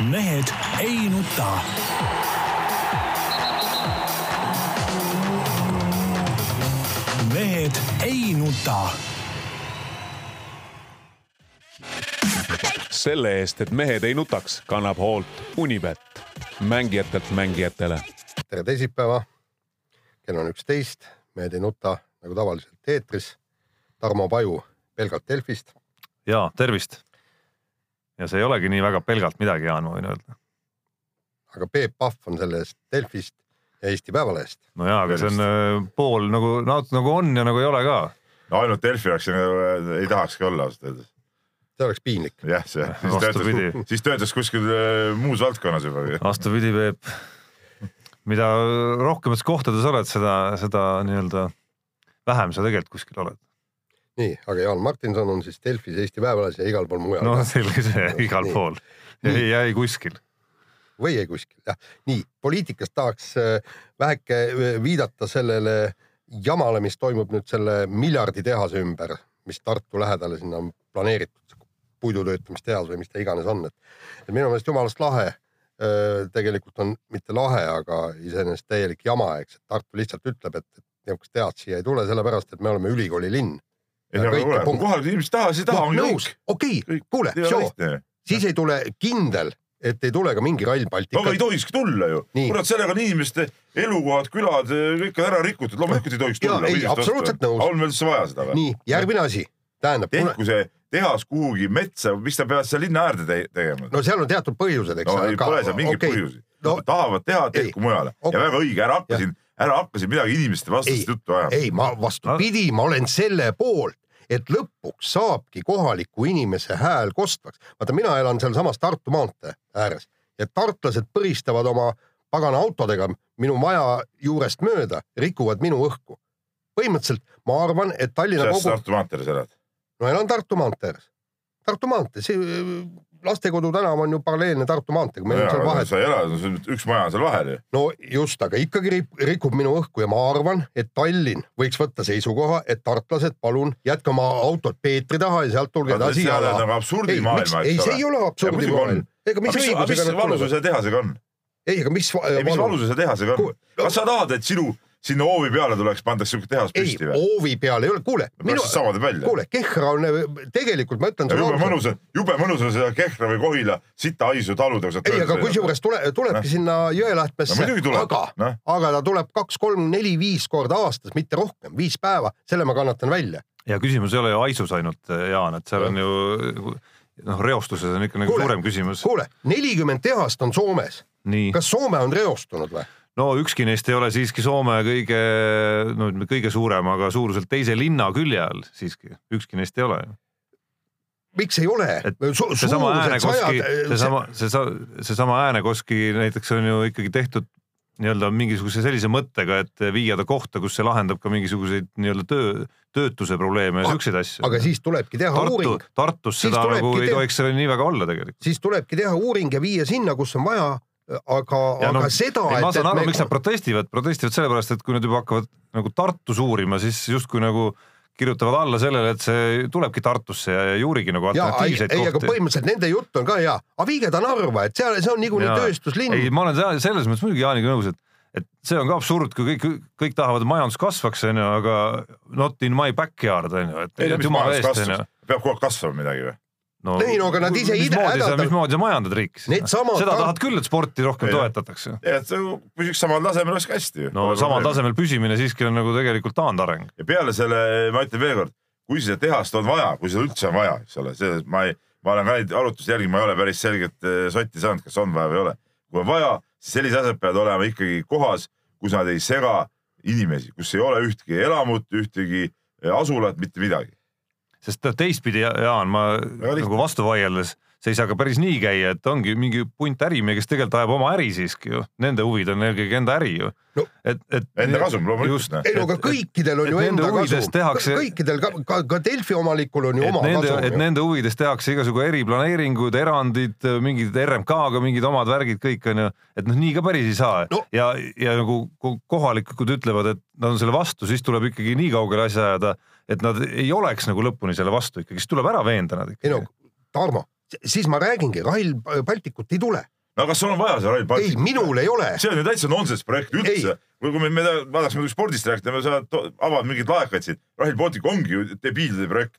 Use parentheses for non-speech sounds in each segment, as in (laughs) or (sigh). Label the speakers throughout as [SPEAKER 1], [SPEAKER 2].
[SPEAKER 1] mehed ei nuta. mehed ei nuta.
[SPEAKER 2] selle eest, et mehed ei nutaks, kannab hoolt Unibet, mängijatelt mängijatele.
[SPEAKER 3] tere teisipäeva. kell on üksteist, Mehed ei nuta nagu tavaliselt eetris. Tarmo Paju pelgalt Delfist.
[SPEAKER 4] ja tervist. Ja see ei olegi nii väga pelgalt midagi, Jaan, ma võin öelda.
[SPEAKER 3] aga Peep Pahv on selle eest Delfist ja Eesti Päevalehest.
[SPEAKER 4] no jaa, aga see on äh, pool nagu, nagu on ja nagu ei ole ka.
[SPEAKER 5] no ainult Delfi oleks, ei tahakski olla ausalt öeldes.
[SPEAKER 3] see oleks piinlik.
[SPEAKER 5] jah, see, siis töötaks, siis töötaks kuskil äh, muus valdkonnas juba.
[SPEAKER 4] vastupidi, Peep. mida rohkemates kohtades oled, seda, seda nii-öelda vähem sa tegelikult kuskil oled.
[SPEAKER 3] Nii, aga Jaan Martinson on siis Delfis, Eesti Päevalehes ja igal pool mujal.
[SPEAKER 4] no selge see, igal nii. pool. ei jää kuskil
[SPEAKER 3] või ei kuskil, jah. nii, poliitikast tahaks äh, väheke äh, viidata sellele jamale, mis toimub nüüd selle miljarditehase ümber, mis Tartu lähedale sinna on planeeritud, puidutöötlemistehas või mis ta iganes on, et, et minu meelest jumalast lahe äh, tegelikult on mitte lahe, aga iseenesest täielik jama, eks, et Tartu lihtsalt ütleb, et, et niisugust tehast siia ei tule, sellepärast et me oleme ülikooli linn.
[SPEAKER 5] kohalikud inimesed taha, siis taha ongi kõik.
[SPEAKER 3] okei, kuule, siis ei tule kindel et ei tule ka mingi Rail Baltic.
[SPEAKER 5] aga ei tohikski tulla ju. kurat, sellega on inimeste elukohad, külad, kõik on ära rikutud, loomulikult ei tohiks tulla.
[SPEAKER 3] ei, absoluutselt nõus.
[SPEAKER 5] on meil üldse vaja seda või?
[SPEAKER 3] nii, järgmine asi, tähendab.
[SPEAKER 5] tehku see tehas kuhugi metsa, miks ta peab seal linna äärde te tegema?
[SPEAKER 3] no seal on teatud põhjused, eks.
[SPEAKER 5] no ei, pole seal mingeid okay. põhjusi no,. tahavad teha, tehku mujale okay. ja väga õige, ära hakka siin, ära hakka siin midagi inimeste vastast juttu ajama.
[SPEAKER 3] ei, ma vastupidi, ma olen selle poolt et lõpuks saabki kohaliku inimese hääl kostvaks. vaata, mina elan sealsamas Tartu maantee ääres ja tartlased põristavad oma pagana autodega minu maja juurest mööda, rikuvad minu õhku. põhimõtteliselt ma arvan, et Tallinna
[SPEAKER 5] kogu. Tartu maanteel sa elad?
[SPEAKER 3] no elan Tartu maantee ääres. Tartu maantee, see lastekodu tänav on ju paralleelne Tartu maanteega, meil on seal vahet.
[SPEAKER 5] sa elad, üks maja on seal vahel ju.
[SPEAKER 3] no just, aga ikkagi rikub minu õhku ja ma arvan, et Tallinn võiks võtta seisukoha, et tartlased, palun jätke oma autod Peetri taha ja sealt tulge edasi
[SPEAKER 5] jala. nagu absurdimaailm,
[SPEAKER 3] eks ole. ei, see ei ole absurdimaailm.
[SPEAKER 5] ega mis õigusega. mis valus selle tehasega on?
[SPEAKER 3] ei, aga mis.
[SPEAKER 5] mis valus selle tehasega on? kas sa tahad, et sinu sinna hoovi peale tuleks, pandaks siuke tehas püsti
[SPEAKER 3] või? hoovi peale ei ole, kuule.
[SPEAKER 5] minu... sama teeb välja.
[SPEAKER 3] kuule, Kehra on, tegelikult ma ütlen.
[SPEAKER 5] jube mõnus on, jube mõnus on seda Kehra või Kohila sitahaisu taluda.
[SPEAKER 3] ei, aga kusjuures tule, tulebki no. sinna Jõelähtmesse
[SPEAKER 5] no,,
[SPEAKER 3] aga no., aga ta tuleb kaks, kolm, neli, viis korda aastas, mitte rohkem, viis päeva, selle ma kannatan välja.
[SPEAKER 4] ja küsimus ei ole ju haisus ainult, Jaan, et seal on ju noh, reostuses on ikka nagu kuule, suurem küsimus.
[SPEAKER 3] kuule, nelikümmend tehast on Soomes. kas Soome on reostunud või?
[SPEAKER 4] No ükski neist ei ole siiski Soome kõige, no ütleme kõige suurem, aga suuruselt teise linna külje all siiski, ükski neist ei ole
[SPEAKER 3] miks ei ole?
[SPEAKER 4] seesama Äänekoski, seesama, seesama, seesama Äänekoski näiteks on ju ikkagi tehtud nii-öelda mingisuguse sellise mõttega, et viia ta kohta, kus see lahendab ka mingisuguseid nii-öelda töö, töötuse probleeme ja siukseid asju.
[SPEAKER 3] aga siis tulebki teha
[SPEAKER 4] Tartu,
[SPEAKER 3] uuring.
[SPEAKER 4] Tartus seda nagu ei tohiks seal nii väga olla tegelikult.
[SPEAKER 3] siis tulebki teha uuring ja viia sinna, kus on vaja aga, aga no, seda.
[SPEAKER 4] ma saan aru me..., miks nad protestivad, protestivad sellepärast, et kui nad juba hakkavad nagu Tartus uurima, siis justkui nagu kirjutavad alla sellele, et see tulebki Tartusse ja ei uurigi nagu alternatiivseid
[SPEAKER 3] kohti. ei, aga põhimõtteliselt nende jutt on ka hea, aga viige ta Narva, et seal, see on niikuinii tööstuslinn.
[SPEAKER 4] ei, ma olen selles mõttes muidugi Jaaniga nõus, et, et see on ka absurd, kui kõik, kõik tahavad, et majandus kasvaks, onju, aga not in my backyard onju, et.
[SPEAKER 5] mis majandus kasvab, peab kogu aeg kasvama midagi või?
[SPEAKER 3] No, ei no aga nad ise
[SPEAKER 4] hädaldavad. mismoodi sa majandad riiki siis? seda ta... tahad küll, et sporti rohkem ja. toetatakse.
[SPEAKER 5] et see püsiks samal tasemel oleks hästi ju.
[SPEAKER 4] no aga samal tasemel püsimine siiski on nagu tegelikult taandareng.
[SPEAKER 5] ja peale selle, ma ütlen veelkord, kui seda tehast on vaja, kui seda üldse on vaja, eks ole, see, ma ei, ma olen ka neid arvutusi jälginud, ma ei ole päris selget eh, sotti saanud, kas on vaja või ei ole. kui on vaja, siis sellised asjad peavad olema ikkagi kohas, kus nad ei sega inimesi, kus ei ole ühtegi elamut, ühtegi eh, asulat, mitte midagi
[SPEAKER 4] sest teistpidi, Jaan, ma ja, nagu vastu vaieldes, see ei saa ka päris nii käia, et ongi mingi punt ärimehi, kes tegelikult ajab oma äri siiski ju, nende huvid on eelkõige enda äri ju
[SPEAKER 5] no,. et, et enda kasum loomulikult.
[SPEAKER 3] ei no aga kõikidel on ju enda kasum tehakse... kõikidel ka, ka, ka Delfi omanikul on ju oma
[SPEAKER 4] nende,
[SPEAKER 3] kasum.
[SPEAKER 4] et nende huvides tehakse igasugu eriplaneeringud, erandid, mingid RMK-ga mingid omad värgid, kõik on ju, et noh, nii ka päris ei saa no. ja, ja nagu kohalikud ütlevad, et nad on selle vastu, siis tuleb ikkagi nii kaugele asja ajada et nad ei oleks nagu lõpuni selle vastu ikkagi, siis tuleb ära veenda nad ikkagi.
[SPEAKER 3] ei no Tarmo, siis ma räägingi, Rail Balticut ei tule.
[SPEAKER 5] no kas sul on vaja see Rail
[SPEAKER 3] ei,
[SPEAKER 5] Baltic?
[SPEAKER 3] minul ei ole.
[SPEAKER 5] see on ju täitsa nonsense projekt üldse. Kui kui me, me vaataks muidugi spordist rääkida, me saame, avavad mingeid laekaid siin. Rail Baltic ongi ju debiilide projekt.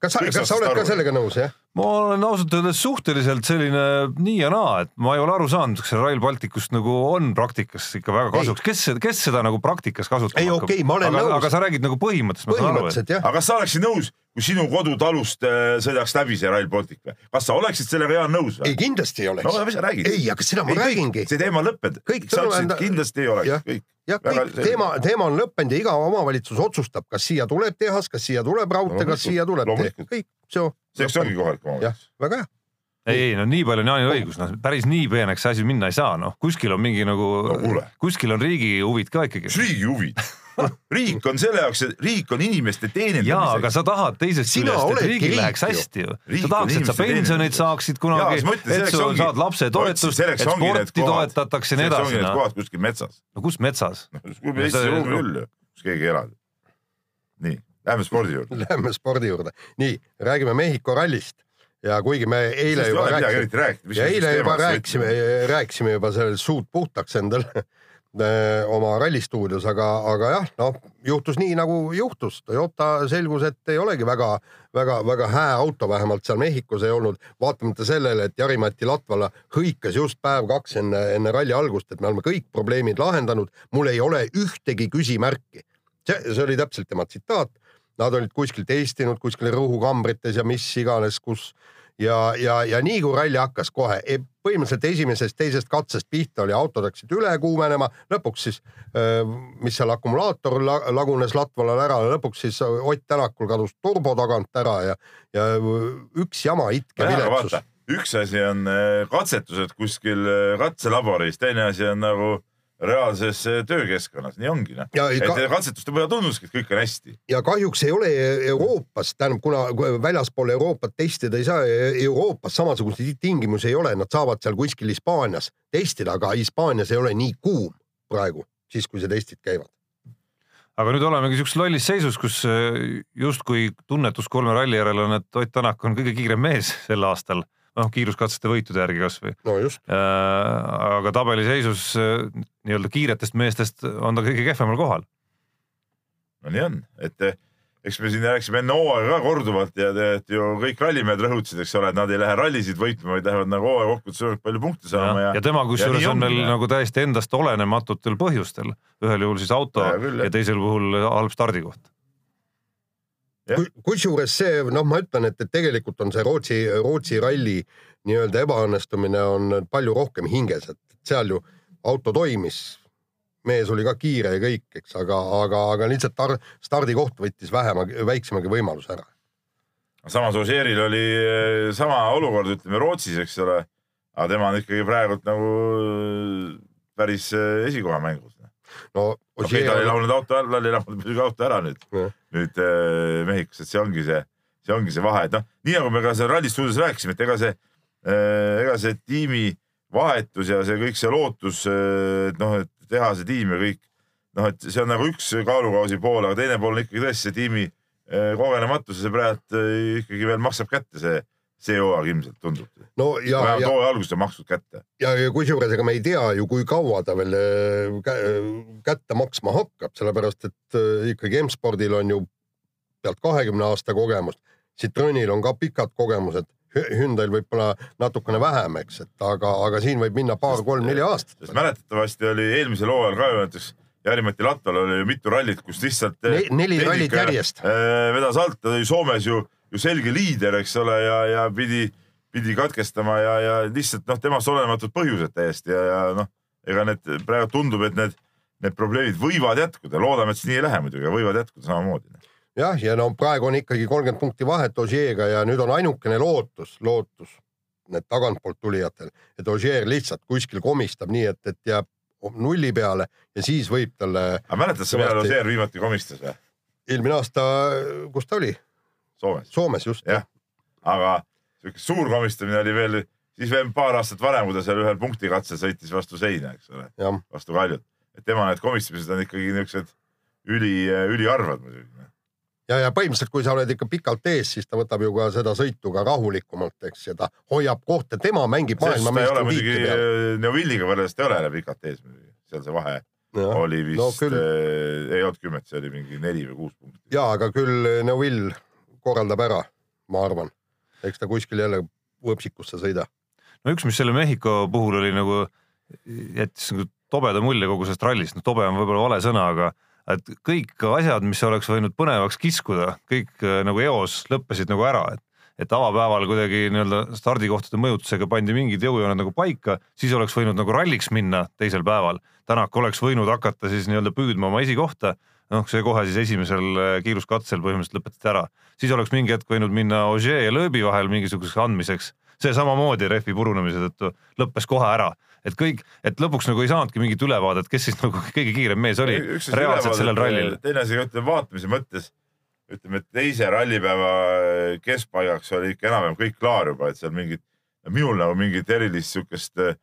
[SPEAKER 3] kas sa, kas sa oled ka? sellega nõus, jah?
[SPEAKER 4] ma olen ausalt öeldes suhteliselt selline nii ja naa, et ma ei ole aru saanud, kas see Rail Balticust nagu on praktikas ikka väga kasuks, kes, kes seda nagu praktikas kasutama
[SPEAKER 3] Ei, okei, ma olen
[SPEAKER 4] aga,
[SPEAKER 3] nõus.
[SPEAKER 4] aga sa räägid nagu põhimõtteliselt, ma saan aru, et
[SPEAKER 5] aga kas sa oleksid nõus, kui sinu kodutalust äh, sõidaks läbi see Rail Baltic või? kas sa oleksid sellega Jaan nõus
[SPEAKER 3] ei,
[SPEAKER 5] või?
[SPEAKER 3] kindlasti ei
[SPEAKER 5] no
[SPEAKER 3] oleks.
[SPEAKER 5] mis sa räägid?
[SPEAKER 3] ei, aga seda ma räägingi.
[SPEAKER 5] see teema lõppenud.
[SPEAKER 3] Kõik
[SPEAKER 5] sa ütlesid
[SPEAKER 3] sõnum-
[SPEAKER 5] kindlasti ei oleks kõik.
[SPEAKER 3] jah, kõik teema, teema on lõppenud ja iga omavalitsus otsustab, kas siia tuleb tehas, kas siia tuleb raudtee, kas
[SPEAKER 5] Loomulikult,
[SPEAKER 3] siia tuleb tee
[SPEAKER 5] loomulikult.,
[SPEAKER 3] kõik, see.
[SPEAKER 5] selleks ongi kohalik omavalitsus.,
[SPEAKER 3] väga hea.
[SPEAKER 4] ei, ei no nii palju on Jaanil õigus, noh päris nii peeneks see asi minna ei saa, noh kuskil on mingi nagu
[SPEAKER 5] No
[SPEAKER 4] kuskil on riigi huvid ka ikkagi
[SPEAKER 5] mis. riigi huvid? (laughs) riik on selle jaoks, riik on inimeste
[SPEAKER 4] jaa, aga
[SPEAKER 5] teenindamiseks.
[SPEAKER 4] sa tahad teisest
[SPEAKER 3] Sina
[SPEAKER 4] küljest, et riigil läheks hästi ju. Sa tahaks, et sa
[SPEAKER 5] teenindamiseks.
[SPEAKER 4] saaksid kunagi et
[SPEAKER 5] selleks
[SPEAKER 4] sa
[SPEAKER 5] ongi-
[SPEAKER 4] saad lapsetoetust, et
[SPEAKER 5] selleks
[SPEAKER 4] sporti toetatakse ja nii
[SPEAKER 5] selleks
[SPEAKER 4] edasi
[SPEAKER 5] ongi need
[SPEAKER 4] noh.
[SPEAKER 5] kohad kuskil metsas.
[SPEAKER 4] no kus metsas?
[SPEAKER 5] kuskil Eestis ruumi küll ju, kus keegi elab. nii, lähme spordi juurde.
[SPEAKER 3] Läheme spordi juurde. nii, räägime Mehhiko rallist ja kuigi me eile
[SPEAKER 5] ei
[SPEAKER 3] juba rääkisime, ja eile juba rääkisime, rääkisime juba sellel suud puhtaks endal oma rallistuudios, aga, aga jah, noh, juhtus nii nagu juhtus. Toyota selgus, et ei olegi väga, väga, väga hää auto, vähemalt seal Mehhikos ei olnud, vaatamata sellele, et Jari-Mati Latvala hõikas just päev-kaks enne, enne ralli algust, et me oleme kõik probleemid lahendanud, mul ei ole ühtegi küsimärki. see, see oli täpselt tema tsitaat. Nad olid kuskil testinud kuskil rõhukambrites ja mis iganes, kus ja, ja, ja nii kui ralli hakkas kohe, põhimõtteliselt esimesest-teisest katsest pihta oli, autod hakkasid üle kuumenema, lõpuks siis, mis seal akumulaator la, lagunes Latvalal ära, lõpuks siis Ott Tänakul kadus turbo tagant ära ja, ja üks jama itke viletsus.
[SPEAKER 5] üks asi on katsetused kuskil katselaboris, teine asi on nagu reaalses äh, töökeskkonnas, nii ongi noh.
[SPEAKER 3] ja,
[SPEAKER 5] et
[SPEAKER 3] ka,
[SPEAKER 5] katsetuste põhjal tunduski, et kõik on hästi.
[SPEAKER 3] ja kahjuks ei ole Euroopas, tähendab, kuna väljaspool Euroopat testida ei saa, Euroopas samasuguseid tingimusi ei ole, nad saavad seal kuskil Hispaanias testida, aga Hispaanias ei ole nii kuum praegu, siis kui see testid käivad.
[SPEAKER 4] aga nüüd olemegi siukses lollis seisus, kus äh, justkui tunnetus kolme ralli järel on, et Ott Tänak on kõige kiirem mees sel aastal, noh kiiruskatsete võitude järgi kasvõi.
[SPEAKER 3] no just,
[SPEAKER 4] aga tabeliseisus äh, nii-öelda kiiretest meestest on ta kõige kehvemal kohal.
[SPEAKER 5] no nii on, et eh, eks me siin rääkisime enne hooaega ka korduvalt ja et ju kõik rallimehed rõhutasid, eks ole, et nad ei lähe rallisid võitma, vaid lähevad nagu hooaja kokkuvõttes võimalikult palju punkte saama ja,
[SPEAKER 4] ja tema kusjuures on veel nagu täiesti endast olenematutel põhjustel, ühel juhul siis auto ja,
[SPEAKER 5] küll,
[SPEAKER 4] ja teisel puhul halb stardikoht.
[SPEAKER 3] Kusjuures see, noh, ma ütlen, et, et tegelikult on see Rootsi, Rootsi ralli nii-öelda ebaõnnestumine on palju rohkem hinges, et seal ju auto toimis, mees oli ka kiire ja kõik, eks, aga, aga, aga lihtsalt tar- stardikoht võttis vähema, väiksemagi võimaluse ära.
[SPEAKER 5] samas Ožeeril oli eh, sama olukord, ütleme Rootsis, eks ole. aga tema on ikkagi praegult nagu päris eh, esikoha mängus.
[SPEAKER 3] No
[SPEAKER 5] okei, tal ei laulnud auto ära, tal ei laulnud muidugi auto ära nüüd
[SPEAKER 3] Jah.,
[SPEAKER 5] nüüd äh, Mehhikos, et see ongi see, see ongi see vahe, et noh, nii nagu me ka seal ralli stuudios rääkisime, et ega see, ega see tiimi vahetus ja see kõik see lootus, et noh, et teha see tiim ja kõik, noh, et see on nagu üks kaalukausi pool, aga teine pool on ikkagi tõesti see tiimi äh, kogenematus ja see praegu äh, ikkagi veel maksab kätte, see, see hooaeg ilmselt tundub.
[SPEAKER 3] no ja, ja,
[SPEAKER 5] hooaja alguses on maksnud kätte.
[SPEAKER 3] ja, ja kusjuures ega me ei tea ju, kui kaua ta veel äh, kä- kätte maksma hakkab, sellepärast et äh, ikkagi M-spordil on ju pealt kahekümne aasta kogemust, Citroenil on ka pikad kogemused, Hyundai'l võib-olla natukene vähem, eks, et aga, aga siin võib minna paar-kolm-neli aastat
[SPEAKER 5] mäletatavasti oli eelmisel hooajal ka ju näiteks Jari-Mati Latval oli ju mitu rallit, kus lihtsalt
[SPEAKER 3] Ne, neli rallit järjest.
[SPEAKER 5] äh, vedas alt, ta oli Soomes ju, ju selge liider, eks ole, ja, ja pidi, pidi katkestama ja, ja lihtsalt noh, temast olematud põhjused täiesti ja, ja noh, ega need praegu tundub, et need, need probleemid võivad jätkuda, loodame, et see nii ei lähe muidugi, võivad jätkuda samamoodi.
[SPEAKER 3] jah, ja no praegu on ikkagi kolmkümmend punkti vahet Ožeega ja nüüd on ainukene lootus, lootus need tagantpoolt tulijatel, et Ožeer lihtsalt kuskil komistab nii, et, et jääb nulli peale ja siis võib talle
[SPEAKER 5] aga mäletad sa, millal Ossier viimati komistas või?
[SPEAKER 3] eelmine aasta, kus ta oli?
[SPEAKER 5] Soomes.
[SPEAKER 3] Soomes just.
[SPEAKER 5] jah, aga sihuke suur komistamine oli veel, siis veel paar aastat varem, kui ta seal ühel punktikatsel sõitis vastu seina, eks ole, vastu Kaljut. et tema need komistamised on ikkagi niisugused üli, üliharvad muidugi.
[SPEAKER 3] ja, ja põhimõtteliselt, kui sa oled ikka pikalt ees, siis ta võtab ju ka seda sõitu ka rahulikumalt, eks, ja ta hoiab kohta, tema mängib maailmameistri tiitli peal.
[SPEAKER 5] Neuvilliga võrreldes ta ei ole jälle pikalt ees muidugi, seal see vahe oli vist
[SPEAKER 3] no küll.
[SPEAKER 5] ei olnud kümmet, see oli mingi neli või kuus punkti.
[SPEAKER 3] ja, aga küll Neuvill korraldab ära, ma arvan. eks ta kuskil jälle võpsikusse sõida.
[SPEAKER 4] no üks, mis selle Mehhiko puhul oli nagu, jättis nagu tobeda mulje kogu sellest rallist, no tobe on võib-olla vale sõna, aga et kõik asjad, mis oleks võinud põnevaks kiskuda, kõik äh, nagu eos lõppesid nagu ära, et et avapäeval kuidagi nii-öelda stardikohtade mõjutusega pandi mingid jõujooned nagu paika, siis oleks võinud nagu ralliks minna teisel päeval. Tänak oleks võinud hakata siis nii-öelda püüdma oma esikohta noh, see kohe siis esimesel äh, kiiruskatsel põhimõtteliselt lõpetati ära, siis oleks mingi hetk võinud minna Ogier ja Lööbi vahel mingisuguseks andmiseks, see samamoodi rehvi purunemise tõttu lõppes kohe ära, et kõik, et lõpuks nagu ei saanudki mingit ülevaadet, kes siis nagu (laughs) kõige kiirem mees oli reaalselt sellel rallil.
[SPEAKER 5] teine asi, ütleme vaatamise mõttes, ütleme, teise rallipäeva keskpaigaks oli ikka enam-vähem kõik klaar juba, et seal mingit, minul nagu mingit erilist siukest eh,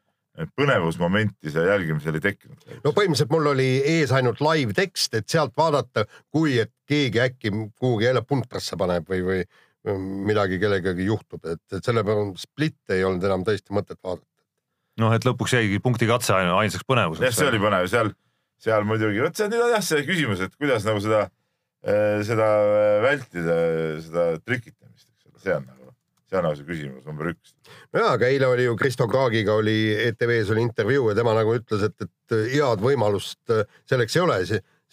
[SPEAKER 5] põnevusmomenti seal jälgimisel ei tekkinud.
[SPEAKER 3] no põhimõtteliselt mul oli ees ainult live tekst, et sealt vaadata, kui et keegi äkki kuhugi jälle puntrasse paneb või, või midagi kellegagi juhtub, et, et selle peale split ei olnud enam tõesti mõtet vaadata.
[SPEAKER 4] noh, et lõpuks jäigi punktikatse ainu- ainsaks
[SPEAKER 5] jah,
[SPEAKER 4] põnevuseks.
[SPEAKER 5] see oli põnev, seal, seal muidugi, vot see on jah see küsimus, et kuidas nagu seda, seda vältida, seda trikitamist, eks ole, see on nagu, see küsimus number üks.
[SPEAKER 3] nojaa, aga eile oli ju Kristo Kraagiga oli ETV-s oli intervjuu ja tema nagu ütles, et, et head võimalust äh, selleks ei ole.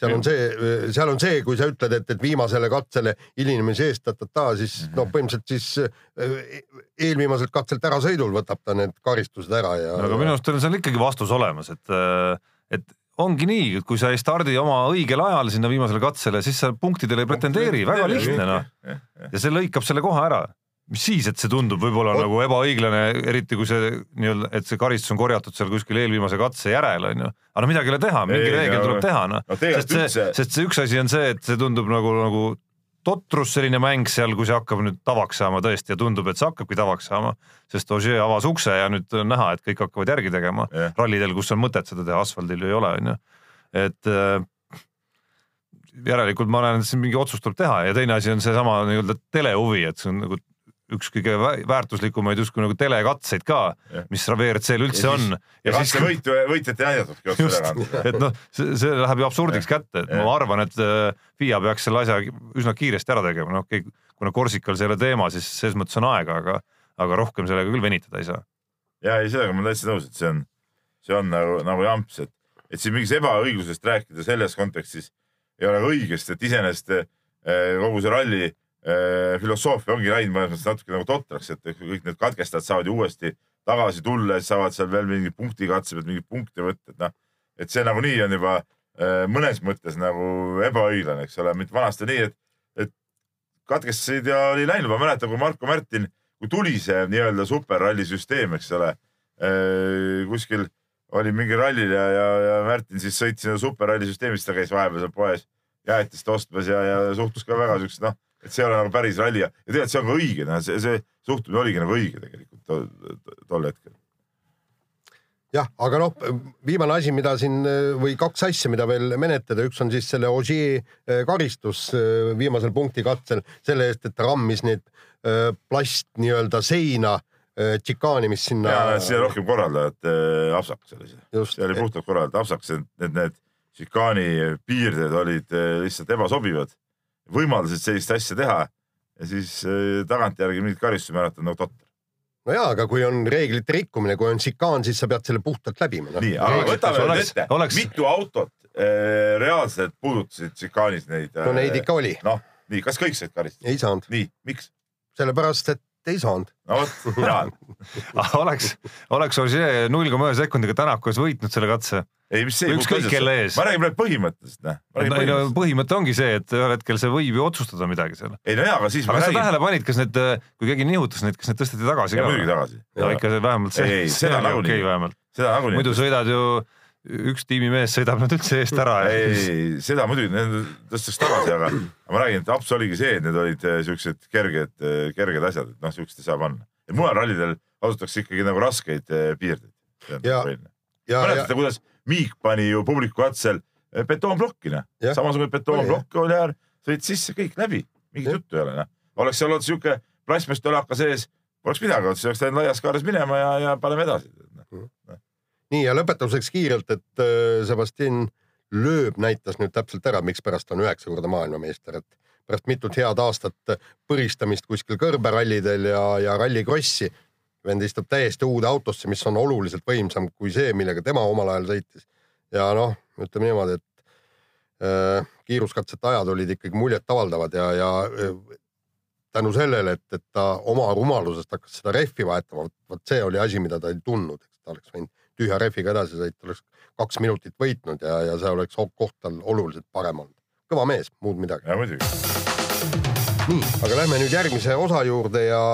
[SPEAKER 3] seal on see, seal on see, kui sa ütled, et, et viimasele katsele hilinemise eest ta-ta-ta, siis
[SPEAKER 5] Mhm.
[SPEAKER 3] no põhimõtteliselt siis äh, eelviimaselt katselt ärasõidul võtab ta need karistused ära ja.
[SPEAKER 4] aga minu arust on seal ikkagi vastus olemas, et, et ongi nii, et kui sa ei stardi oma õigel ajal sinna viimasele katsele, siis sa punktidele ei pretendeeri, väga lihtne noh. ja see lõikab selle koha ära. Mis siis, et see tundub võib-olla
[SPEAKER 3] Ot-
[SPEAKER 4] nagu ebaõiglane, eriti kui see nii-öelda, et see karistus on korjatud seal kuskil eelviimase katse järel onju. aga no midagi ei ole teha, mingi reegel tuleb teha noh. sest see
[SPEAKER 5] üldse,
[SPEAKER 4] sest see üks asi on see, et see tundub nagu, nagu totrus selline mäng seal, kui see hakkab nüüd tavaks saama tõesti ja tundub, et see hakkabki tavaks saama, sest Ogier avas ukse ja nüüd on näha, et kõik hakkavad järgi tegema
[SPEAKER 5] Jah.
[SPEAKER 4] rallidel, kus on mõtet seda teha, asfaldil ju ei ole, onju. et äh, järelikult ma näen, et siin mingi otsus tuleb teha ja teine asi on seesama nii-öelda telehuvi, et see on nagu üks kõige vä- väärtuslikumaid justkui nagu telekatseid ka mis WRC-l üldse
[SPEAKER 5] Ja
[SPEAKER 4] on
[SPEAKER 5] siis-. ja katsevõitu, võitjat ei näidatudki otse üle,
[SPEAKER 4] et noh, see, see läheb ju absurdiks kätte, et ma
[SPEAKER 5] Jah.
[SPEAKER 4] arvan, et äh, FIA peaks selle asja üsna kiiresti ära tegema, noh okay,, kuna Korsikal see ei ole teema, siis selles mõttes on aega, aga, aga rohkem sellega küll venitada ei saa.
[SPEAKER 5] ja ei, sellega ma olen täitsa nõus, et see on, see on nagu, nagu jamps, et, et siin mingist ebaõiglusest rääkida selles kontekstis ei ole õige, sest et iseenesest eh, kogu see ralli filosoofia ongi läinud mõnes mõttes natuke nagu totraks, et kõik need katkestajad saavad ju uuesti tagasi tulla, siis saavad seal veel mingi punktikatse pealt mingeid punkte võtta, et noh, et see nagunii on juba eh, mõnes mõttes nagu ebaõiglane, eks ole, mitte vanasti nii, et, et katkestasid ja oli läinud, ma mäletan, kui Marko Märtin, kui tuli see nii-öelda superralli süsteem, eks ole, kuskil oli mingi rallil ja, ja, ja Märtin siis sõitis sinna superralli süsteemi, siis ta käis vahepeal seal poes jäätist ostmas ja, ja suhtus ka väga siukse noh, et see ei ole nagu päris ralli ja, tegelikult see on ka õige, see, see suhtumine oligi nagu õige tegelikult tol, tol hetkel.
[SPEAKER 3] jah, aga noh, viimane asi, mida siin või kaks asja, mida veel menetleda, üks on siis selle Ogier eh, karistus eh, viimasel punktikatsel selle eest, et ta rammis need eh, plast nii-öelda seina tšikaani, mis sinna.
[SPEAKER 5] see rohkem korraldajate apsakas oli see, see oli, puhtalt korraldajate apsakas, et need, need šikaani piirded olid lihtsalt ebasobivad, võimaldasid sellist asja teha ja siis äh, tagantjärgi mingit karistusi määrata nagu totter.
[SPEAKER 3] no jaa, aga kui on reeglite rikkumine, kui on šikaan, siis sa pead selle puhtalt läbima no..
[SPEAKER 5] nii, aga võtame nüüd
[SPEAKER 4] oleks-
[SPEAKER 5] ette
[SPEAKER 4] oleks-,
[SPEAKER 5] mitu autot äh, reaalselt puudutasid šikaanis neid äh,
[SPEAKER 3] no neid ikka oli,
[SPEAKER 5] noh, nii, kas kõik said karistada?
[SPEAKER 3] ei saanud,
[SPEAKER 5] nii, miks?
[SPEAKER 3] sellepärast et ei saanud.
[SPEAKER 5] no vot, Jaan,
[SPEAKER 4] oleks, oleks Ogier null koma ühe sekundiga Tänaku ees võitnud selle katse.
[SPEAKER 5] ei, mis see.
[SPEAKER 4] Ükskõik kelle ees.
[SPEAKER 5] ma räägin praegu põhimõtteliselt, noh.
[SPEAKER 4] ei no põhimõte ongi see, et ühel hetkel see võib ju otsustada midagi seal.
[SPEAKER 5] ei no jaa, aga siis
[SPEAKER 4] aga kas sa tähele panid, kas need, kui keegi nihutas neid, kas need tõsteti tagasi
[SPEAKER 5] ja
[SPEAKER 4] ka?
[SPEAKER 5] muidugi tagasi,
[SPEAKER 4] no ikka see vähemalt see,
[SPEAKER 5] Ei, seda nagunii. seda nagunii.
[SPEAKER 4] muidu sõidad ju, üks tiimimees sõidab nad üldse eest ära
[SPEAKER 5] ei, ei, seda muidugi, need tõstaks tagasi, aga ma räägin, et aps oligi see, et need olid eh, siuksed kerged, kerged asjad, et noh, siukest ei saa panna. et mujal rallidel kasutatakse ikkagi nagu raskeid eh, piirdeid.
[SPEAKER 3] Ja- ja, ja
[SPEAKER 5] mäletate, kuidas Miik pani ju publiku katsel eh, betoonplokki, noh samasugune betoonplokk oli äär, sõit sisse, kõik läbi, mingit juttu ei ole noh. oleks seal olnud sihuke plastmasstolaka sees, poleks midagi, siis oleks läinud laias kaares minema ja, ja paneme edasi.
[SPEAKER 3] Nii ja lõpetuseks kiirelt, et äh, Sebastian Loeb näitas nüüd täpselt ära, mikspärast on üheksa korda maailmameister, et pärast mitut head aastat põristamist kuskil kõrberallidel ja, ja rallikrossi vend istub täiesti uude autosse, mis on oluliselt võimsam kui see, millega tema omal ajal sõitis. ja noh, ütleme niimoodi, et äh, kiiruskatsete ajad olid ikkagi muljetavaldavad ja, ja äh, tänu sellele, et, et ta oma rumalusest hakkas seda rehvi vahetama, vot see oli asi, mida ta ei tundnud, eks ta oleks võinud tühja rehviga edasi sõita, oleks kaks minutit võitnud ja, ja see oleks koht tal oluliselt parem olnud. kõva mees, muud midagi.
[SPEAKER 5] ja muidugi.
[SPEAKER 3] nii, aga lähme nüüd järgmise osa juurde ja,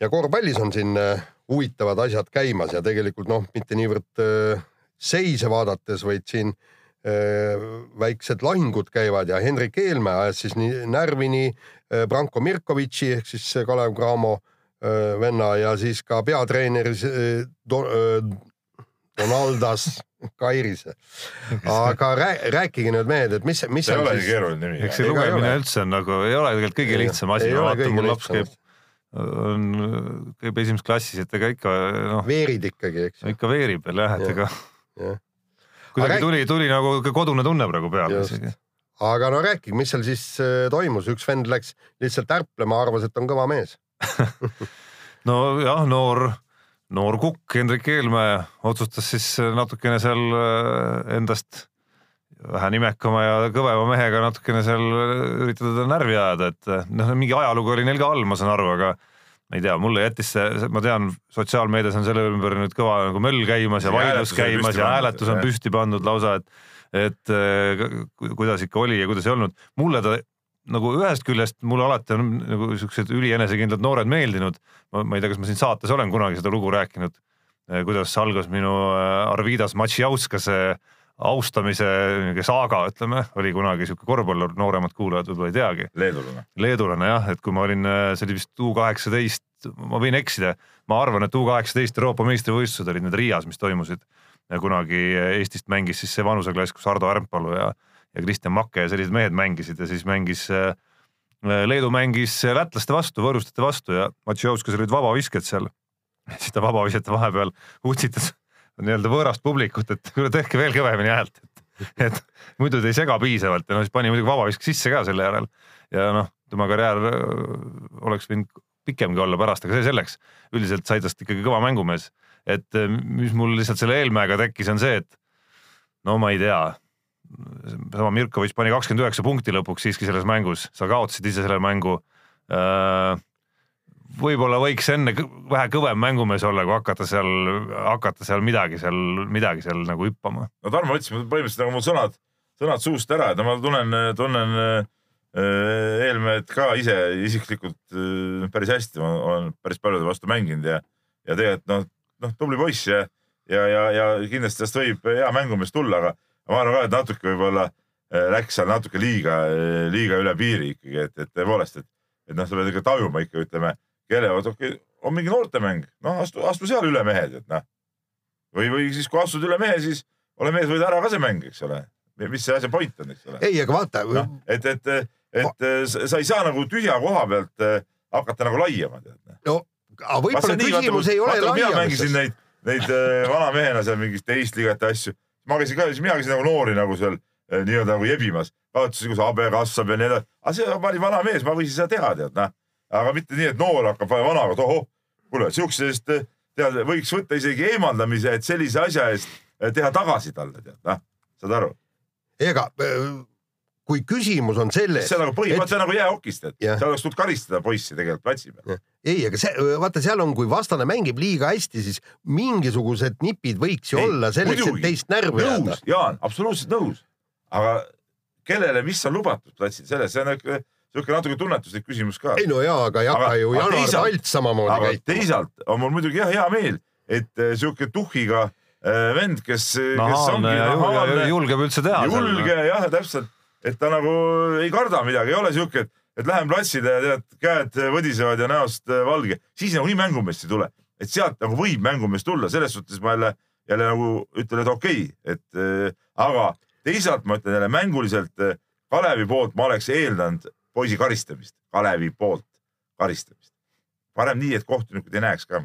[SPEAKER 3] ja korvpallis on siin äh, huvitavad asjad käimas ja tegelikult noh, mitte niivõrd äh, seise vaadates, vaid siin äh, väiksed lahingud käivad ja Hendrik Eelmäe ajas siis nii närvini Branko Mirkovitši ehk siis Kalev Cramo venna ja siis ka peatreener Do, Donaldas Kairise. aga rää, rääkige nüüd mehed, et mis, mis
[SPEAKER 5] see ei ole nii
[SPEAKER 3] siis
[SPEAKER 5] keeruline nimi.
[SPEAKER 4] eks see lugemine üldse on nagu, ei ole tegelikult kõige
[SPEAKER 3] Ei,
[SPEAKER 4] lihtsam asi,
[SPEAKER 3] kõige
[SPEAKER 4] mul laps käib, on, käib esimeses klassis, et ega ikka noh,
[SPEAKER 3] veerid ikkagi, eks
[SPEAKER 4] ikka veerib veel jah, et ega.
[SPEAKER 3] Aga
[SPEAKER 4] kuidagi
[SPEAKER 3] räägi-
[SPEAKER 4] tuli, tuli nagu kodune tunne praegu peale isegi.
[SPEAKER 3] aga no rääkige, mis seal siis äh, toimus, üks vend läks lihtsalt ärplema, arvas, et on kõva mees. (laughs)
[SPEAKER 4] nojah, noor, noor kukk Hendrik Eelmäe otsustas siis natukene seal äh, endast vähe nimekama ja kõvema mehega natukene seal üritada teda närvi ajada, et äh, noh, mingi ajalugu oli neil ka all, ma saan aru, aga ma ei tea, mulle jättis see, ma tean, sotsiaalmeedias on selle ümber nüüd kõva nagu möll käimas ja
[SPEAKER 5] Ja
[SPEAKER 4] vaidlus käimas ja hääletus on püsti pandud lausa, et et äh, ku- kuidas ikka oli ja kuidas ei olnud. mulle ta nagu ühest küljest mulle alati on nagu siuksed ülienesekindlad noored meeldinud. ma, ei tea, kas ma siin saates olen kunagi seda lugu rääkinud, kuidas algas minu äh, Arvidas Matšjauskase austamise saaga, ütleme, oli kunagi sihuke korvpallur, nooremad kuulajad võib-olla ei teagi
[SPEAKER 5] leedulane.
[SPEAKER 4] leedulane jah, et kui ma olin, see oli vist U kaheksateist, ma võin eksida, ma arvan, et U kaheksateist Euroopa meistrivõistlused olid need Riias, mis toimusid. kunagi Eestist mängis siis see vanuseklass, kus Ardo Ärmpalu ja, ja Kristjan Makke ja sellised mehed mängisid ja siis mängis äh, Leedu mängis lätlaste vastu, võõrustajate vastu ja Matšovskis olid vabavisked seal. (laughs) siis ta vabaviskete vahepeal utsitas nii-öelda võõrast publikut, et kuule tehke veel kõvemini häält, et, et muidu te ei sega piisavalt ja no siis pani muidugi vabaviske sisse ka selle järel ja noh, tema karjäär oleks võinud pikemgi olla pärast, aga see selleks. üldiselt sai tast ikkagi kõva mängumees, et mis mul lihtsalt selle Eelmäega tekkis, on see, et no ma ei tea. Sama Mirkovitš pani kakskümmend üheksa punkti lõpuks siiski selles mängus, sa kaotasid ise selle mängu võib-olla võiks enne vähe kõvem mängumees olla, kui hakata seal, hakata seal midagi seal, midagi seal nagu hüppama.
[SPEAKER 5] no Tarmo ütles põhimõtteliselt nagu mu sõnad, sõnad suust ära, et no ma tunnen, tunnen äh, Eelmäed ka ise isiklikult äh, päris hästi, ma olen päris paljude vastu mänginud ja, ja tegelikult noh, noh tubli poiss ja, ja, ja, ja kindlasti tast võib hea mängumees tulla, aga ma arvan ka, et natuke võib-olla äh, läks seal natuke liiga, liiga üle piiri ikkagi, et, et tõepoolest, et, et noh, sa pead ikka tajuma ikka, ütleme, kelle, okei okay, on mingi noortemäng, noh, astu, astu seal üle mehed, et noh. või, või siis, kui astud üle mehe, siis ole mees, võida ära ka see mäng, eks ole. mis see asja point on, eks ole.
[SPEAKER 3] ei, aga vaata
[SPEAKER 5] noh, et, et, et sa ei saa nagu tühja koha pealt äh, hakata nagu laiema, tead.
[SPEAKER 3] no aga võib-olla küsimus ei ole
[SPEAKER 5] mina mängisin neid, neid äh, vana mehena seal mingit teist liigat ja asju. Ma käisin ka, siis mina käisin nagu noori nagu seal äh, nii-öelda nagu jebimas. vaatasin, kus habe kasvab ja nii edasi. aga see ma olin vana mees, ma võisin seda teha, tead noh. aga mitte nii, et noor hakkab vanaga, et ohoh, kuule siuksest äh, tead, võiks võtta isegi eemaldamise, et sellise asja eest äh, teha tagasi talle, tead noh, saad aru.
[SPEAKER 3] ega kui küsimus on selles
[SPEAKER 5] see on nagu põhi,
[SPEAKER 3] et-
[SPEAKER 5] vaata see on nagu jäähokist, et
[SPEAKER 3] Jah.
[SPEAKER 5] seal oleks tulnud karistada poissi tegelikult platsi peal.
[SPEAKER 3] ei, aga see, vaata, seal on, kui vastane mängib liiga hästi, siis mingisugused nipid võiks ju
[SPEAKER 5] Ei,
[SPEAKER 3] olla selleks, et teist närvi ajada
[SPEAKER 5] nõus,. Jaan, absoluutselt nõus. aga kellele, mis on lubatud platsil, selles, see on niisugune niisugune natuke tunnetuslik küsimus ka.
[SPEAKER 3] ei no jaa, aga ei hakka ju Janar Talt samamoodi
[SPEAKER 5] aga
[SPEAKER 3] käituma.
[SPEAKER 5] teisalt on mul muidugi jah hea meel, et äh, sihuke tuhhiga äh, vend, kes, kes ongi
[SPEAKER 4] ja julge,
[SPEAKER 5] nahaalne,
[SPEAKER 4] julgeb üldse teha.
[SPEAKER 5] julge jah, täpselt, et ta nagu ei karda midagi, ei ole sihuke, et, et lähen platsile ja tead, käed võdisevad ja näost äh, valge, siis nagunii mängumeest ei tule, et sealt nagu võib mängumees tulla, selles suhtes ma jälle, jälle nagu ütlen, et okei okay,, et äh, aga teisalt ma ütlen jälle mänguliselt äh, Kalevi poolt ma oleks eeldanud poisi karistamist, Kalevi poolt karistamist. parem nii, et kohtunikud ei näeks ka.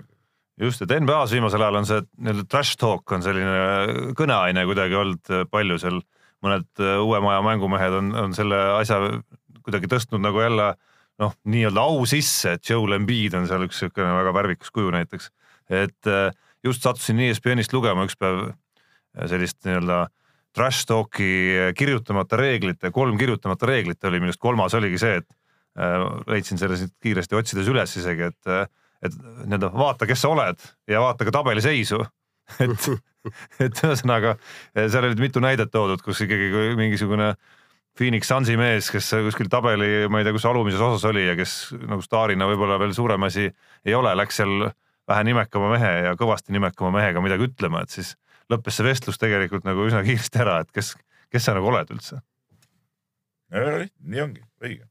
[SPEAKER 4] just, et NBA-s viimasel ajal on see nii-öelda trash talk on selline kõneaine kuidagi olnud palju seal. Mõned äh, uue maja mängumehed on, on selle asja kuidagi tõstnud nagu jälle noh, nii-öelda au sisse, et Joel Embiid on seal üks niisugune väga värvikas kuju näiteks. et äh, just sattusin ESPN-ist lugema üks päev äh, sellist nii-öelda trash talk'i kirjutamata reeglite, kolm kirjutamata reeglit oli, millest kolmas oligi see, et leidsin selle siit kiiresti otsides üles isegi, et, et nii-öelda vaata, kes sa oled ja vaata ka tabeliseisu. Et, (laughs) et ühesõnaga seal olid mitu näidet toodud, kus ikkagi mingisugune Phoenix Sunsi mees, kes kuskil tabeli, ma ei tea, kus alumises osas oli ja kes nagu staarina võib-olla veel suurem asi ei ole, läks seal vähe nimekama mehe ja kõvasti nimekama mehega midagi ütlema, et siis lõppes see vestlus tegelikult nagu üsna kiiresti ära, et kes, kes sa nagu oled üldse.
[SPEAKER 5] nii ongi, õige.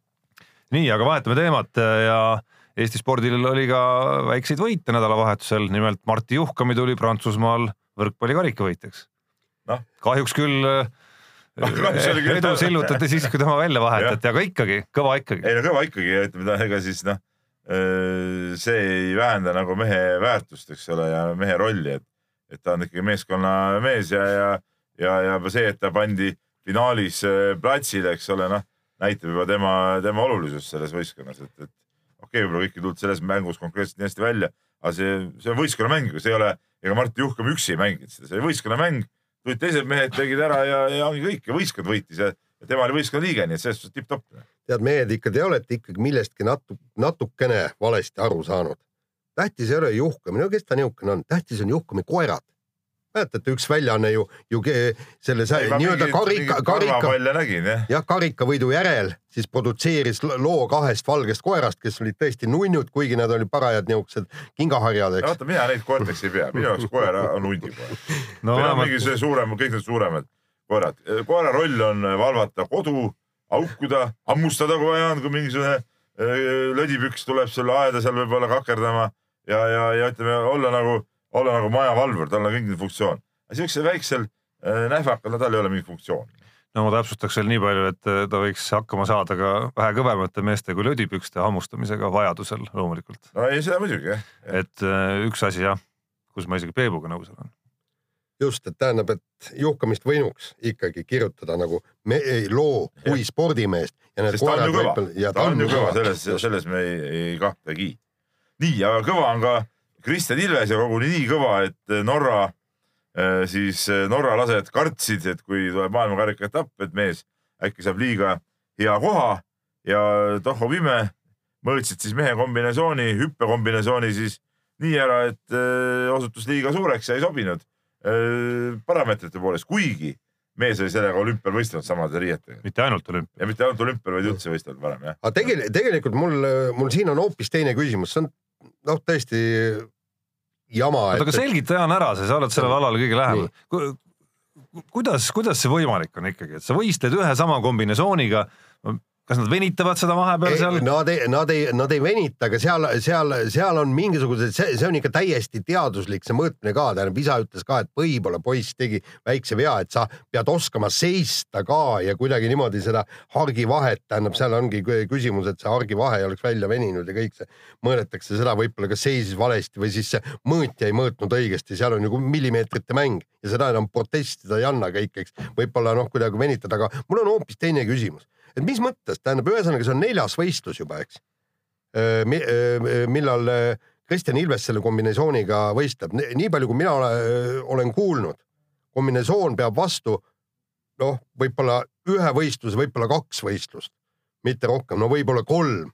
[SPEAKER 4] nii, aga vahetame teemat ja Eesti spordil oli ka väikseid võite nädalavahetusel, nimelt Martti Juhkami tuli Prantsusmaal võrkpalli karikavõitjaks
[SPEAKER 5] no..
[SPEAKER 4] kahjuks küll no, edu sillutati siis, kui tema välja vahetati, aga ikkagi kõva ikkagi.
[SPEAKER 5] ei no kõva ikkagi ütleme ta, ega siis noh, äh, see ei vähenda nagu mehe väärtust, eks ole, ja mehe rolli, et et ta on ikkagi meeskonnamees ja, ja, ja, ja see, et ta pandi finaalis äh, platsile, eks ole, noh, näitab juba tema, tema olulisust selles võistkonnas, et, et okei okay,, võib-olla kõik ei tulnud selles mängus konkreetselt nii hästi välja, aga see, see on võistkonnamäng, see ei ole, ega Mart Juhkam üksi ei mänginud seda, see oli võistkonnamäng. tulid teised mehed, tegid ära ja, ja ongi kõik ja võistkond võitis ja, ja tema oli võistkonna liige, nii et selles suhtes tipp-topp.
[SPEAKER 3] tead, mehed ikka, te olete ikkagi millestki natu-, natukene valesti aru saanud tähtis ei ole juhkamine, kes ta niisugune on, tähtis on juhkami koerad. Mäletate, üks väljaanne ju, ju selle nii-öelda karika, karika, jah ja, karikavõidu järel siis produtseeris loo kahest valgest koerast, kes olid tõesti nunnud, kuigi nad olid parajad niisugused kingaharjad, eks.
[SPEAKER 5] vaata, mina neid koerteks ei pea, minu jaoks koer on hundikoer no,. meil on mingi see suurem, kõik need suuremad koerad. koera roll on valvata kodu, haukuda, hammustada, kui vaja on, kui mingisugune äh, lödipüks tuleb sulle aeda seal võib-olla kakerdama ja, ja, ja ütleme, olla nagu, olla nagu majavalvur, tal on kõik need funktsioon. aga siuksel väiksel äh, nähvakal, no tal ei ole mingit funktsiooni.
[SPEAKER 4] no ma täpsustaks veel nii palju, et äh, ta võiks hakkama saada ka vähe kõvemate meeste kui lödipükste hammustamisega vajadusel loomulikult.
[SPEAKER 5] no ei, seda muidugi jah.
[SPEAKER 4] et äh, üks asi jah, kus ma isegi Peebuga nõus olen
[SPEAKER 3] just, et tähendab, et juhkamist võinuks ikkagi kirjutada nagu me, loo kui spordimeest.
[SPEAKER 5] ta on ju kõva, ta on ju kõva, selles, selles me ei, ei kahtlegi nii, aga kõva on ka Kristjan Ilves ja koguni nii kõva, et Norra äh, siis äh, Norra lased kartsid, et kui tuleb maailmakarika etapp, et mees äkki saab liiga hea koha ja tohho pime, mõõtsid siis mehe kombinatsiooni, hüppekombinatsiooni siis nii ära, et osutus liiga suureks ja ei sobinud parameetrite poolest, kuigi mees oli sellega olümpial võistelnud samade riietega.
[SPEAKER 4] mitte ainult olümpial.
[SPEAKER 5] ja mitte ainult olümpial, vaid üldse võistelnud varem jah.
[SPEAKER 3] aga tegelikult, tegelikult mul, mul siin on hoopis teine küsimus, see on noh, tõesti jama.
[SPEAKER 4] oota, aga selgita Jaan ära see, sa oled sellele alale kõige lähemal. kuidas, kuidas see võimalik on ikkagi, et sa võistled ühe sama kombinatsiooniga kas nad venitavad seda vahepeal seal?
[SPEAKER 3] Nad ei, nad ei, nad ei venita, aga seal, seal, seal on mingisugused, see, see on ikka täiesti teaduslik, see mõõtmine ka, tähendab, isa ütles ka, et võib-olla poiss tegi väikse vea, et sa pead oskama seista ka ja kuidagi niimoodi seda hargivahet, tähendab, seal ongi küsimus, et see hargivahe ei oleks välja veninud ja kõik see mõõdetakse seda võib-olla kas seisis valesti või siis see mõõtja ei mõõtnud õigesti, seal on ju millimeetrite mäng ja seda enam protestida ei anna kõik, eks. võib-olla noh, kuidagi venitada, aga mul on hoopis teine küsimus et mis mõttes, tähendab, ühesõnaga see on neljas võistlus juba, eks. millal Kristjan Ilves selle kombinatsiooniga võistleb, nii palju, kui mina ole, olen kuulnud, kombinatsioon peab vastu noh, võib-olla ühe võistluse, võib-olla kaks võistlust, mitte rohkem, no võib-olla kolm,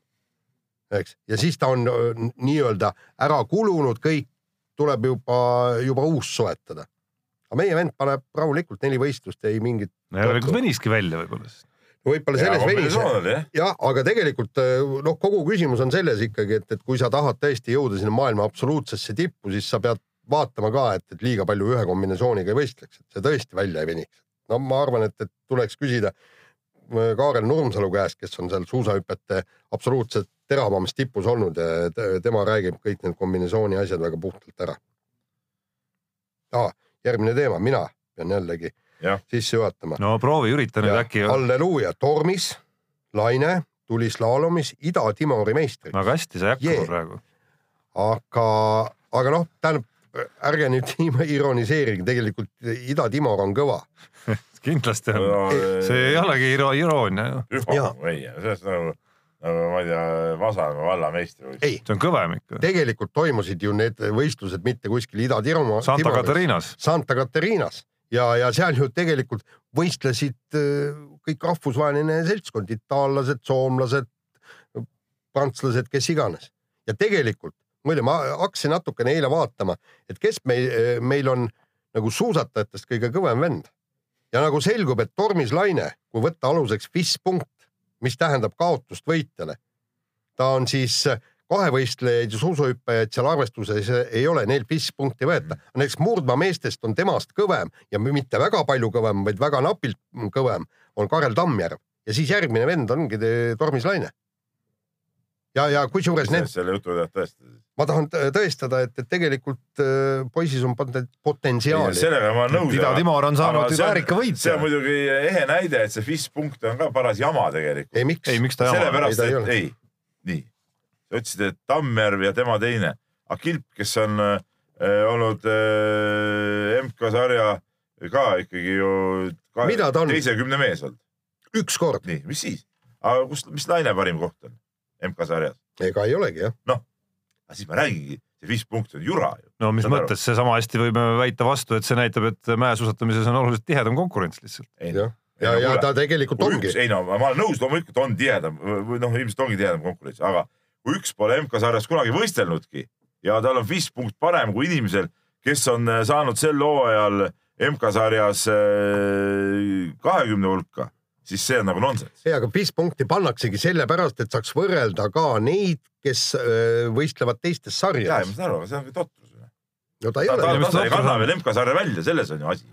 [SPEAKER 3] eks, ja siis ta on nii-öelda ära kulunud, kõik tuleb juba, juba uus soetada. aga meie vend paneb rahulikult neli võistlust, ei mingit.
[SPEAKER 4] järelikult veniski välja võib-olla siis
[SPEAKER 3] võib-olla selles venis. jah, aga tegelikult äh, noh, kogu küsimus on selles ikkagi, et, et kui sa tahad tõesti jõuda sinna maailma absoluutsesse tippu, siis sa pead vaatama ka, et, et liiga palju ühe kombinatsiooniga ei võistleks, et see tõesti välja ei veniks. no ma arvan, et, et tuleks küsida äh, Kaarel Nurmsalu käest, kes on seal suusahüpete absoluutselt teravamas tipus olnud ja tema räägib kõik need kombinatsiooni asjad väga puhtalt ära järgmine teema, mina pean jällegi. Sisse juhatama
[SPEAKER 4] no proovi, ürita nüüd äkki,
[SPEAKER 3] halleluuja, tormis, Laine tuli slaalomis Ida-Timori meistriks,
[SPEAKER 4] väga hästi, sa ei hakka
[SPEAKER 3] Jee.
[SPEAKER 4] praegu.
[SPEAKER 3] aga, aga noh, tähendab, ärge nüüd (laughs) ironiseerige, tegelikult Ida-Timor on kõva. (laughs)
[SPEAKER 4] kindlasti on, see ei olegi iro- iroonia ju,
[SPEAKER 3] Jaa.
[SPEAKER 5] ei, sellest nagu, nagu ma ei tea, Vasamäe vallameistri või.
[SPEAKER 3] ei,
[SPEAKER 4] see on kõvem ikka.
[SPEAKER 3] tegelikult toimusid ju need võistlused mitte kuskil Ida-Tirumaa.
[SPEAKER 4] Santa Catarinas,
[SPEAKER 3] Santa Catarinas ja, ja seal ju tegelikult võistlesid äh, kõik rahvusvaheline seltskond, itaallased, soomlased, prantslased, kes iganes. Ja tegelikult muide, ma hakkasin natukene eile vaatama, et kes meil, meil on nagu suusatajatest kõige kõvem vend. Ja nagu selgub, et Tormis Laine, kui võtta aluseks FIS punkt, mis tähendab kaotust võitjale, ta on siis kahevõistlejaid ja suusuhüppajaid seal arvestuses ei ole, neil FIS punkti ei võeta. näiteks murdmaameestest on temast kõvem ja mitte väga palju kõvem, vaid väga napilt kõvem on Karel Tammjärv ja siis järgmine vend ongi Tormis Laine. ja, ja kusjuures need,
[SPEAKER 5] selle jutu tead tõestada.
[SPEAKER 3] ma tahan tõ- tõestada, et, et tegelikult äh, poisis on poten- potentsiaali.
[SPEAKER 5] sellega ma olen nõus.
[SPEAKER 4] Ida-Timor on saanud väärika võitja.
[SPEAKER 5] see on muidugi ehe näide, et see FIS punkt on ka paras jama tegelikult.
[SPEAKER 3] ei, miks?
[SPEAKER 4] ei, miks ta jama,
[SPEAKER 5] sellepärast, et
[SPEAKER 3] ole.
[SPEAKER 5] ei, nii, sa ütlesid, et Tammjärv ja tema teine, aga Kilp, kes on äh, olnud äh, MK-sarja ka ikkagi ju ka,
[SPEAKER 3] Mida ta on?
[SPEAKER 5] teise kümne mees olnud,
[SPEAKER 3] ükskord,
[SPEAKER 5] nii, mis siis, aga kus, mis Laine parim koht on MK-sarjas?
[SPEAKER 3] ega ei olegi jah.
[SPEAKER 5] aga siis ma räägingi, see viis punkti on jura ju.
[SPEAKER 4] no mis
[SPEAKER 5] Saad
[SPEAKER 4] mõttes, seesama hästi võime väita vastu, et see näitab, et mäesuusatamises on oluliselt tihedam konkurents lihtsalt.
[SPEAKER 5] ei
[SPEAKER 3] jah, ja, ja ta tegelikult ongi
[SPEAKER 5] üks, ei no ma olen nõus, loomulikult on tihedam või noh, ilmselt ongi tihedam konkurents, aga kui üks pole MK-sarjas kunagi võistelnudki ja tal on viis punkt parem kui inimesel, kes on äh, saanud sel hooajal MK-sarjas kahekümne hulka, siis see on nagu nonsense.
[SPEAKER 3] ei, aga FIS punkti pannaksegi sellepärast, et saaks võrrelda ka neid, kes öö, võistlevad teistes
[SPEAKER 5] ja, ja
[SPEAKER 3] sarjades
[SPEAKER 5] ma. saan aru, aga see on ka totrus.
[SPEAKER 3] no ta ei
[SPEAKER 5] ta, ta,
[SPEAKER 3] ole.
[SPEAKER 4] mis
[SPEAKER 5] ta ei kanna veel MK-sarja välja, selles on ju asi.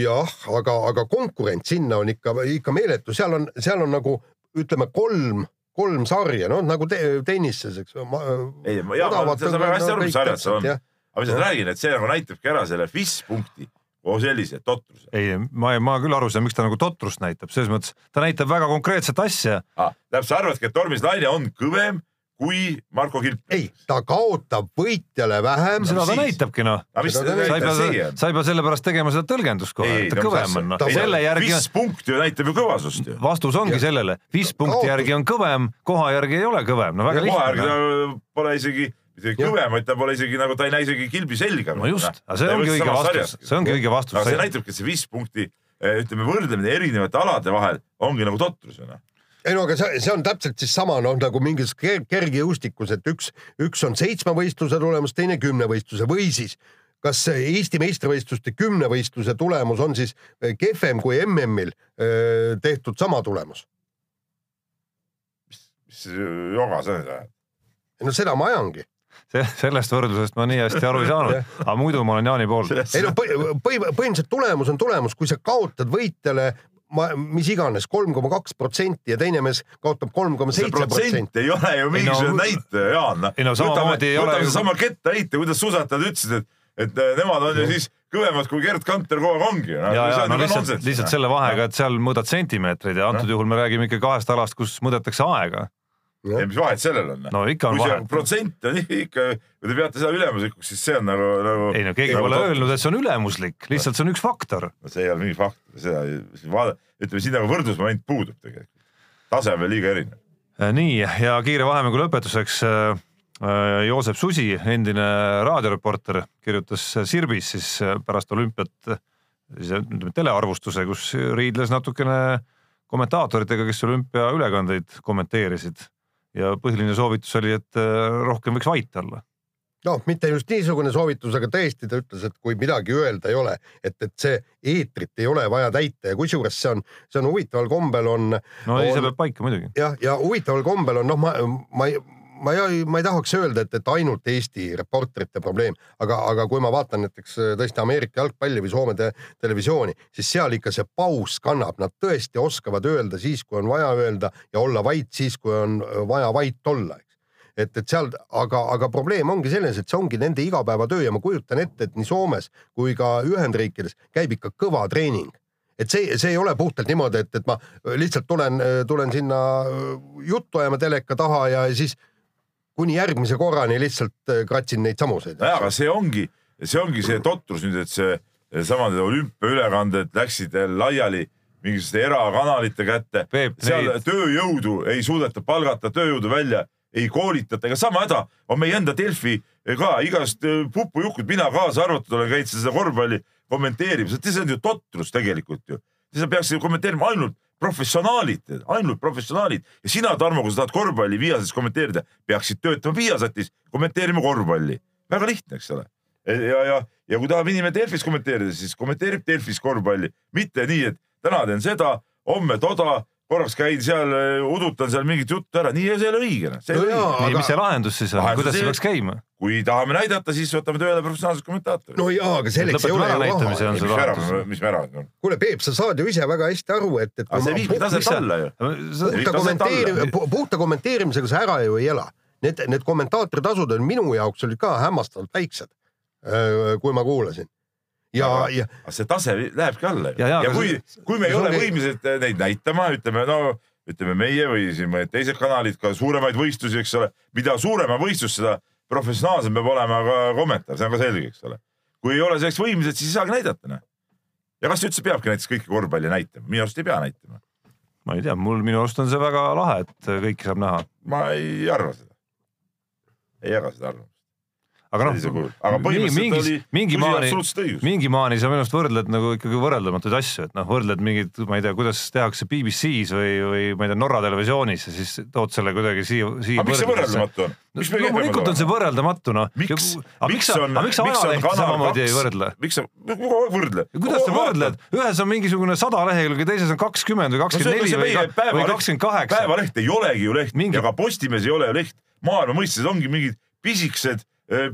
[SPEAKER 3] jah, aga, aga konkurents sinna on ikka, ikka meeletu, seal on, seal on nagu ütleme kolm, kolm sarja, noh nagu te, tennises, eks.
[SPEAKER 5] ei, ja ma saan väga hästi aru, mis sarjad seal on. aga ma lihtsalt räägin, et see nagu näitabki ära selle FIS punkti koos sellise totruse.
[SPEAKER 4] ei, ma, ma küll aru saan, miks ta nagu totrust näitab, selles mõttes ta näitab väga konkreetset asja.
[SPEAKER 5] ah,. tähendab, sa arvadki, et Tormis Laine on kõvem kui Marko Kilp?
[SPEAKER 3] ei, ta kaotab võitjale vähem.
[SPEAKER 4] seda ta näitabki noh. sa ei pea
[SPEAKER 5] on?,
[SPEAKER 4] sa ei pea sellepärast tegema seda tõlgendust kohe, et ta kõvem on, noh. selle järgi,
[SPEAKER 5] FIS punkt ju näitab ju kõvasust ju.
[SPEAKER 4] vastus ongi
[SPEAKER 3] Ja-
[SPEAKER 4] sellele, viis punkti järgi on kõvem, koha järgi ei ole kõvem, no väga
[SPEAKER 5] kohe järgi
[SPEAKER 4] lihtne.
[SPEAKER 5] ta pole isegi, kõvem, vaid ta pole isegi nagu, ta ei näe isegi kilbi selga.
[SPEAKER 4] no just, aga see ongi õige vastus, see ongi õige vastus
[SPEAKER 5] aga see. näitabki, et see viis punkti, ütleme võrdlemine erinevate alade vahel ongi nagu totrus ju noh.
[SPEAKER 3] Ei no aga see, see on täpselt siis sama noh, nagu mingis ker- kergejõustikus, et üks, üks on seitsme võistluse tulemus, teine kümne võistluse või siis kas see Eesti meistrivõistluste kümnevõistluse tulemus on siis eh, kehvem kui MM-il öö, tehtud sama tulemus?
[SPEAKER 5] mis joga sa nüüd ajad?
[SPEAKER 3] no seda ma ajangi.
[SPEAKER 4] sellest võrdlusest ma nii hästi aru ei saanud, (laughs) aga muidu ma olen Jaani pool.
[SPEAKER 3] ei no põhi, põhi, põhimõtteliselt tulemus on tulemus, kui sa kaotad võitjale ma, mis iganes kolm koma kaks protsenti ja teine mees kaotab kolm koma seitse
[SPEAKER 5] protsent
[SPEAKER 3] protsenti.
[SPEAKER 5] ei ole ju mingisugune
[SPEAKER 4] no-
[SPEAKER 5] näitaja, Jaan.
[SPEAKER 4] ei no samamoodi ei ole ju-
[SPEAKER 5] seesama kettaheite, kuidas suusatajad ütlesid, et, et äh, nemad on ju siis kõvemad kui Gerd Kanter kogu aeg ongi.
[SPEAKER 4] ja, ja no lihtsalt, lihtsalt selle vahega, et seal mõõdad sentimeetreid ja antud juhul me räägime ikka kahest alast, kus mõõdetakse aega.
[SPEAKER 5] Ja mis vahet sellel on?
[SPEAKER 4] no ikka on
[SPEAKER 5] kui
[SPEAKER 4] vahe.
[SPEAKER 5] protsent on ikka, kui te peate seda ülemuslikuks, siis see on nagu, nagu.
[SPEAKER 4] ei no keegi pole öelnud, et see on ülemuslik, lihtsalt see on üks faktor.
[SPEAKER 5] no see ei ole mingi fakt, seda vaada, ütleme siin nagu võrdlusmoment puudub tegelikult. tase on veel liiga erinev.
[SPEAKER 4] nii ja kiire vahemängu lõpetuseks äh, äh, Joosep Susi, endine raadioreporter, kirjutas Sirbis siis äh, pärast olümpiat äh, siis ütleme telearvustuse, kus riidles natukene kommentaatoritega, kes olümpiaülekandeid kommenteerisid ja põhiline soovitus oli, et äh, rohkem võiks vait olla.
[SPEAKER 3] noh, mitte just niisugune soovitus, aga tõesti ta ütles, et kui midagi öelda ei ole, et, et see eetrit ei ole vaja täita ja kusjuures see on, see on huvitaval kombel on
[SPEAKER 4] no ei, see peab paika muidugi.
[SPEAKER 3] jah, ja huvitaval kombel on noh, ma, ma ei, ma ei, ma ei tahaks öelda, et, et ainult Eesti reporterite probleem, aga, aga kui ma vaatan näiteks äh, tõesti Ameerika jalgpalli või Soome te televisiooni, siis seal ikka see paus kannab, nad tõesti oskavad öelda siis, kui on vaja öelda ja olla vait siis, kui on äh, vaja vait olla, et, et seal, aga, aga probleem ongi selles, et see ongi nende igapäevatöö ja ma kujutan ette, et nii Soomes kui ka Ühendriikides käib ikka kõva treening. Et see, see ei ole puhtalt niimoodi, et, et ma lihtsalt tulen, tulen sinna juttu ajama teleka taha ja siis kuni järgmise korrani lihtsalt äh, kratsin neid samuseid.
[SPEAKER 5] nojah, aga see ongi, see ongi see totrus nüüd, et see samad olümpiaülekanded läksid laiali mingisuguste erakanalite kätte. Seal
[SPEAKER 4] neid-
[SPEAKER 5] tööjõudu ei suudeta palgata, tööjõudu välja ei koolitata, ega sama häda on meie enda Delfi ka igast äh, pupujukud, mina kaasa arvatud olen käinud seda korvpalli kommenteerimas, et see on ju totrus tegelikult ju. seda peaks ju kommenteerima ainult professionaalid, ainult professionaalid ja sina, Tarmo, kui sa tahad korvpalli Viasatis kommenteerida, peaksid töötama Viasatis, kommenteerima korvpalli. väga lihtne, eks ole. ja, ja, ja kui tahab inimene Delfis kommenteerida, siis kommenteerib Delfis korvpalli, mitte nii, et täna teen seda, homme toda, korraks käin seal, udutan seal mingit juttu ära, nii see ei ole õige. see ei
[SPEAKER 3] No jaa,
[SPEAKER 4] nii, mis see lahendus siis on, kuidas see peaks käima?
[SPEAKER 5] kui tahame näidata, siis võtame tööle professionaalsed kommentaatorid.
[SPEAKER 3] no jaa, aga selleks ei ole ju
[SPEAKER 4] on.
[SPEAKER 5] mis me ära
[SPEAKER 4] lahendus.,
[SPEAKER 5] mis me ära no..
[SPEAKER 3] kuule, Peep, sa saad ju ise väga hästi aru, et, et
[SPEAKER 5] aga see viibki taset alla ju.
[SPEAKER 3] puhta
[SPEAKER 5] viib taset
[SPEAKER 3] kommenteeri-
[SPEAKER 5] alla.,
[SPEAKER 3] puhta kommenteerimisega sa ära ju ei ela. Need, need kommentaatoritasud on minu jaoks olid ka hämmastavalt väiksed, kui ma kuulasin. ja, ja
[SPEAKER 5] see tase lähebki alla.
[SPEAKER 4] Ja, ja,
[SPEAKER 5] ja kui kui me ei ole võimelised äh, neid näitama, ütleme no ütleme meie või siin mõned teised kanalid ka suuremaid võistlusi, eks ole, mida suurema võistlus, seda professionaalsem peab olema ka kommentaar, see on ka selge, eks ole. kui ei ole selleks võimelised, siis ei saagi näidata, noh. ja kas üldse peabki näiteks kõiki korvpalli näitama, minu arust ei pea näitama.
[SPEAKER 4] ma ei tea, mul minu arust on see väga lahe, et kõiki saab näha,
[SPEAKER 5] ma ei arva seda. ei jaga seda arvamust.
[SPEAKER 4] Aga noh
[SPEAKER 5] aga põhimõtteliselt
[SPEAKER 4] mingis-
[SPEAKER 5] oli,
[SPEAKER 4] mingi maani-
[SPEAKER 5] absoluutselt õigus.
[SPEAKER 4] mingi maani sa minu arust võrdled nagu ikkagi võrreldamatuid asju, et noh, võrdled mingit, ma ei tea, kuidas tehakse BBC-s või, või ma ei tea, Norra televisioonis ja siis tood selle kuidagi siia, siia
[SPEAKER 5] aga miks see võrreldamatu on?
[SPEAKER 4] loomulikult on see võrreldamatu noh.
[SPEAKER 5] miks,
[SPEAKER 4] miks aga miks sa ajalehti samamoodi ei võrdle?
[SPEAKER 5] miks sa, võrdle.
[SPEAKER 4] kuidas sa võrdled, ühes on mingisugune sada lehekülge, teises on kakskümmend või kakskümmend neli või ka- või kakskümmend kaheksa.
[SPEAKER 5] päevaleht ei olegi ju leht ja ka Postimees ei ole ju leht. maailma mõistes ongi mingid pisikesed,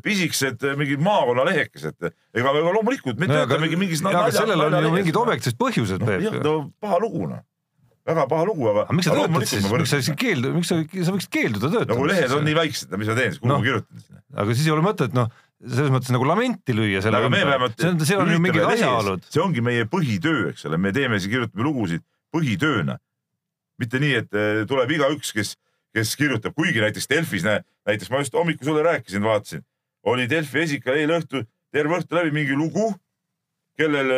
[SPEAKER 5] pisikesed äh, mingid maakonnalehekesed. ega loomulikult me töötamegi mingis.
[SPEAKER 4] aga sellel on ju mingid objektiivsed põhjused, Peep.
[SPEAKER 5] no paha lugu noh, väga paha lugu, aga.
[SPEAKER 4] aga miks sa töötad siis, miks sa siis keeldu, miks sa, sa võiksid keelduda
[SPEAKER 5] nagu
[SPEAKER 4] töötamast
[SPEAKER 5] lehed on nii väiksed, mis ma teen siis, kuhu
[SPEAKER 4] Noh.
[SPEAKER 5] ma kirjutan siis?
[SPEAKER 4] aga siis ei ole mõtet noh, selles mõttes nagu lamenti lüüa selle see on, seal on ju mingid asjaolud.
[SPEAKER 5] see ongi meie põhitöö, eks ole, me teeme kirjutame lugusid põhitööna. mitte nii, et eh, tuleb igaüks, kes, kes kirjutab, kuigi näiteks Delfis, näiteks ma just hommikul sulle rääkisin, vaatasin, oli Delfi esikal eile õhtul terve õhtu läbi mingi lugu, kellel,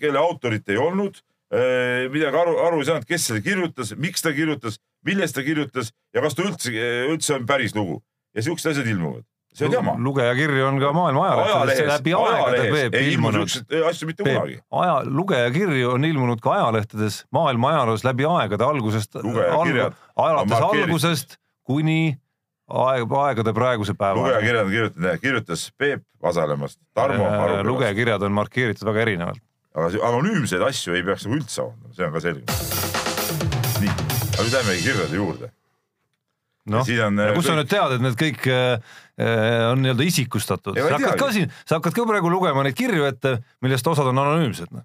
[SPEAKER 5] kelle autorit ei olnud, midagi aru, aru ei saanud, kes selle kirjutas, miks ta kirjutas, millest ta kirjutas ja kas ta üldse, üldse on päris lugu ja siuksed asjad ilmuvad. See on jama.
[SPEAKER 4] lugejakirju on ka maailma ajalehtedes läbi aegade Peep ilmunud.
[SPEAKER 5] asju mitte kunagi.
[SPEAKER 4] aja, lugejakirju on ilmunud ka ajalehtedes maailma ajaloos läbi aegade algusest,
[SPEAKER 5] Lugejakirjad
[SPEAKER 4] alates
[SPEAKER 5] on markeeritud.
[SPEAKER 4] algusest kuni aeg, aegade praeguse päevani.
[SPEAKER 5] lugejakirjad on kirjutanud, kirjutas Peep Vasalemast, Tarmo Arupõlvast,
[SPEAKER 4] Äh, lugejakirjad on markeeritud väga erinevalt.
[SPEAKER 5] aga anonüümseid asju ei peaks nagu üldse avaldama, see on ka selge. nii, aga nüüd lähmegi kirjade juurde.
[SPEAKER 4] noh,
[SPEAKER 5] on, äh,
[SPEAKER 4] kus sa nüüd tead, et need kõik äh, äh, on nii-öelda isikustatud, sa hakkad ka siin, sa hakkad ka praegu lugema neid kirju ette, millest osad on anonüümsed.
[SPEAKER 5] no,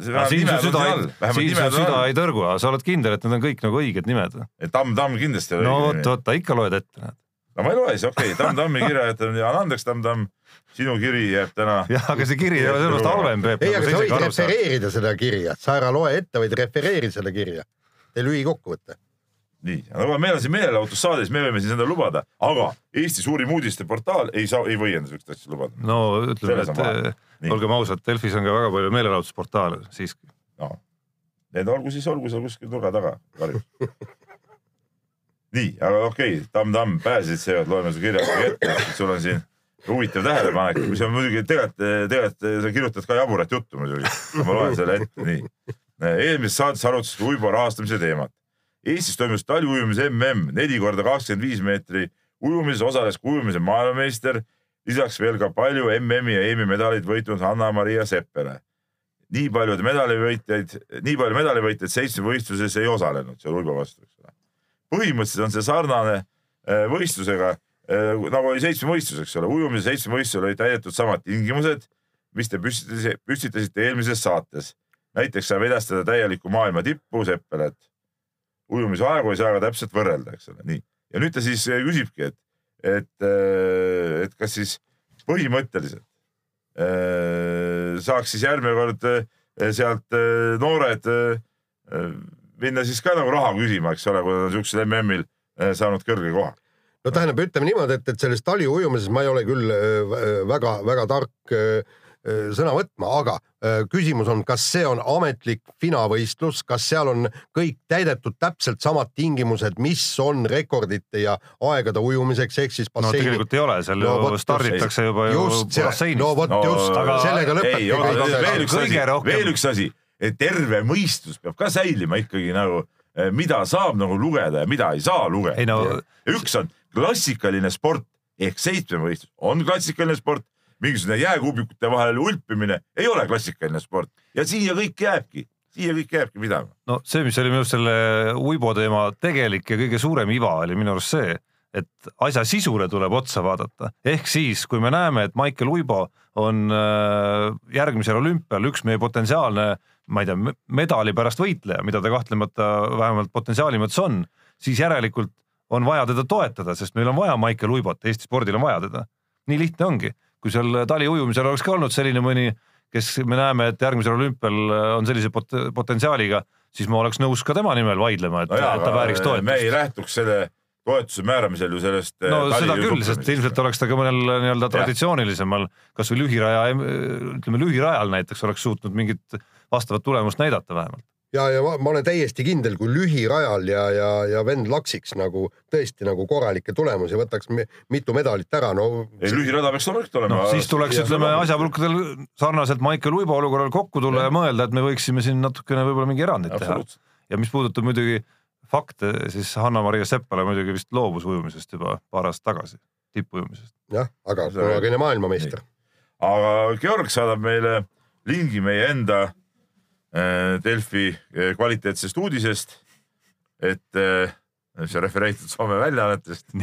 [SPEAKER 5] see
[SPEAKER 4] siin su süda
[SPEAKER 5] siin
[SPEAKER 4] ei siin su süda ei. tõrgu, aga sa oled kindel, et need on kõik nagu õiged nimed?
[SPEAKER 5] Tamm, Tamm kindlasti ei ole
[SPEAKER 4] no
[SPEAKER 5] õige
[SPEAKER 4] vot,
[SPEAKER 5] nimi.
[SPEAKER 4] vot, ikka loed ette, näed.
[SPEAKER 5] no ma ei loe siis, okei okay,, Tamm Tammi kirja anna andeks, Tamm Tamm, sinu kiri jääb täna. (laughs)
[SPEAKER 4] jah, aga see kiri ei ole sellepärast halvem, Peep.
[SPEAKER 3] ei, aga sa võid refereerida seda kirja, sa ära loe ette, vaid refereeri seda kirja. tee lühikokkuvõte.
[SPEAKER 5] nii, aga meil on siin meelelahutussaade, siis me võime siin seda lubada, aga Eesti suurim uudisteportaal ei saa, ei või enda siukest asja lubada.
[SPEAKER 4] no ütleme, et olgem ausad, Delfis on ka väga palju meelelahutusportaale siiski.
[SPEAKER 5] no need olgu siis, olgu seal kuskil nurga taga karjus. (laughs) nii, aga okei okay,, Tamm Tamm, pääsesid seekord, loeme su kirja ette, sul on siin huvitav tähelepanek, mis on muidugi tegelikult, tegelikult sa kirjutad ka jaburat juttu muidugi, ma loen selle ette, nii. eelmises saates arutasime uibo rahastamise teemat. Eestis toimus taliujumise mm neli korda kakskümmend viis meetri ujumises osales ka ujumise maailmameister, lisaks veel ka palju MM-i ja EM-i medaleid võitnud Hanna-Maria Seppele nii palju medalivõitjaid, nii palju medalivõitjaid seitsme võistluses ei osalenud seal uibo vastu, eks ole. põhimõtteliselt on see sarnane äh, võistlusega äh, nagu oli seitsme võistlus, eks ole, ujumise seitsme võistlusel olid täidetud samad tingimused, mis te püstitasite, püstitasite eelmises saates. näiteks saab edastada täielikku maailma tippu Seppelet. Ujumise aegu ei saa ka täpselt võrrelda, eks ole, nii. ja nüüd ta siis küsibki, et, et, et kas siis põhimõtteliselt saaks siis järgmine kord sealt noored minna siis ka nagu raha küsima, eks ole, kui nad on siuksel MM-il saanud kõrge koha
[SPEAKER 3] no tähendab, ütleme niimoodi, et, et selles taliujumises ma ei ole küll väga-väga tark sõna võtma, aga küsimus on, kas see on ametlik finavõistlus, kas seal on kõik täidetud täpselt samad tingimused, mis on rekordite ja aegade ujumiseks, ehk siis
[SPEAKER 4] basseini. no tegelikult ei ole, seal no, ju starditakse juba ju basseinist.
[SPEAKER 3] no vot no, just aga..., sellega lõpebki
[SPEAKER 5] kõik. veel üks asi, veel üks asi, terve mõistus peab ka säilima ikkagi nagu mida saab nagu lugeda ja mida ei saa lugeda. No... üks on klassikaline sport ehk seitsmevõistlus on klassikaline sport mingisugune jääkuubikute vahel ulpimine ei ole klassikaline sport ja siia kõik jääbki, siia kõik jääbki pidama.
[SPEAKER 4] no see, mis oli minu arust selle uibo teema tegelik ja kõige suurem iva oli minu arust see, et asja sisule tuleb otsa vaadata, ehk siis, kui me näeme, et Maicel Uibo on äh, järgmisel olümpial üks meie potentsiaalne, ma ei tea, medali pärast võitleja, mida ta kahtlemata vähemalt potentsiaali mõttes on, siis järelikult on vaja teda toetada, sest meil on vaja Maicel Uibot, Eesti spordil on vaja teda. nii lihtne ongi kui seal taliujumisel oleks ka olnud selline mõni, kes me näeme, et järgmisel olümpial on sellise pot potentsiaaliga, siis ma oleks nõus ka tema nimel vaidlema, et no, jaa, ta vääriks toetust.
[SPEAKER 5] me ei lähtuks selle toetuse määramisel ju sellest.
[SPEAKER 4] no seda küll, sest ilmselt oleks ta ka mõnel nii-öelda traditsioonilisemal, kasvõi lühiraja, ütleme lühirajal näiteks oleks suutnud mingit vastavat tulemust näidata vähemalt
[SPEAKER 3] ja, ja ma, ma olen täiesti kindel, kui lühirajal ja, ja, ja vend laksiks nagu tõesti nagu korralikke tulemusi, võtaks mitu medalit ära, no.
[SPEAKER 5] ei, lühirada peaks loomulikult olema
[SPEAKER 4] no,. siis tuleks, ütleme asjapulkadel sarnaselt Maicel Uibo olukorral kokku tulla ja. ja mõelda, et me võiksime siin natukene võib-olla mingi erandit teha. ja mis puudutab muidugi fakte, siis Hanna-Maria Seppala muidugi vist loobus ujumisest juba paar aastat tagasi, tippujumisest.
[SPEAKER 3] jah, aga kunagine maailmameister.
[SPEAKER 5] aga Georg saadab meile lingi meie enda Delfi äh, kvaliteetsest uudisest, et äh, see refereeritud Soome väljaannetest.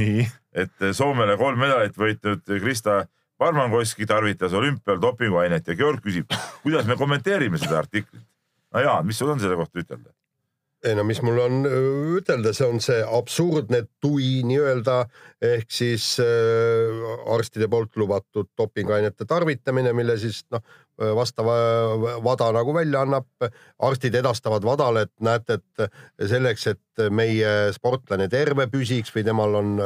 [SPEAKER 5] et Soomele kolm medalit võitnud Krista Parmankoski tarvitas olümpial dopinguainet ja Georg küsib, kuidas me kommenteerime seda artiklit. no Jaan, mis sul on selle kohta ütelda?
[SPEAKER 3] ei no mis mul on ütelda, see on see absurdne tui nii-öelda ehk siis äh, arstide poolt lubatud dopinguainete tarvitamine, mille siis noh, vastava vada nagu välja annab. arstid edastavad vadale, et näete, et selleks, et meie sportlane terve püsiks või temal on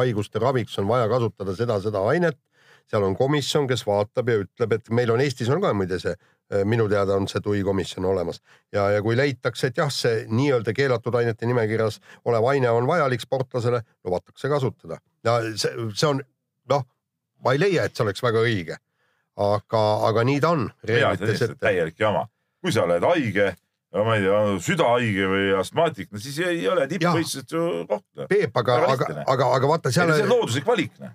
[SPEAKER 3] haiguste raviks on vaja kasutada seda, seda ainet. seal on komisjon, kes vaatab ja ütleb, et meil on Eestis on ka muide see minu teada on see TUI komisjon olemas ja, ja kui leitakse, et jah, see nii-öelda keelatud ainete nimekirjas olev aine on vajalik sportlasele, lubatakse kasutada ja see, see on noh, ma ei leia, et see oleks väga õige. Aga, aga nii ta on.
[SPEAKER 5] täielik jama, kui sa oled haige ma ei tea, südahaige või astmaatik, no siis ei ole tippvõistlused ju koht.
[SPEAKER 3] Peep, aga, aga, aga, aga vaata seal.
[SPEAKER 5] see on looduslik valik, noh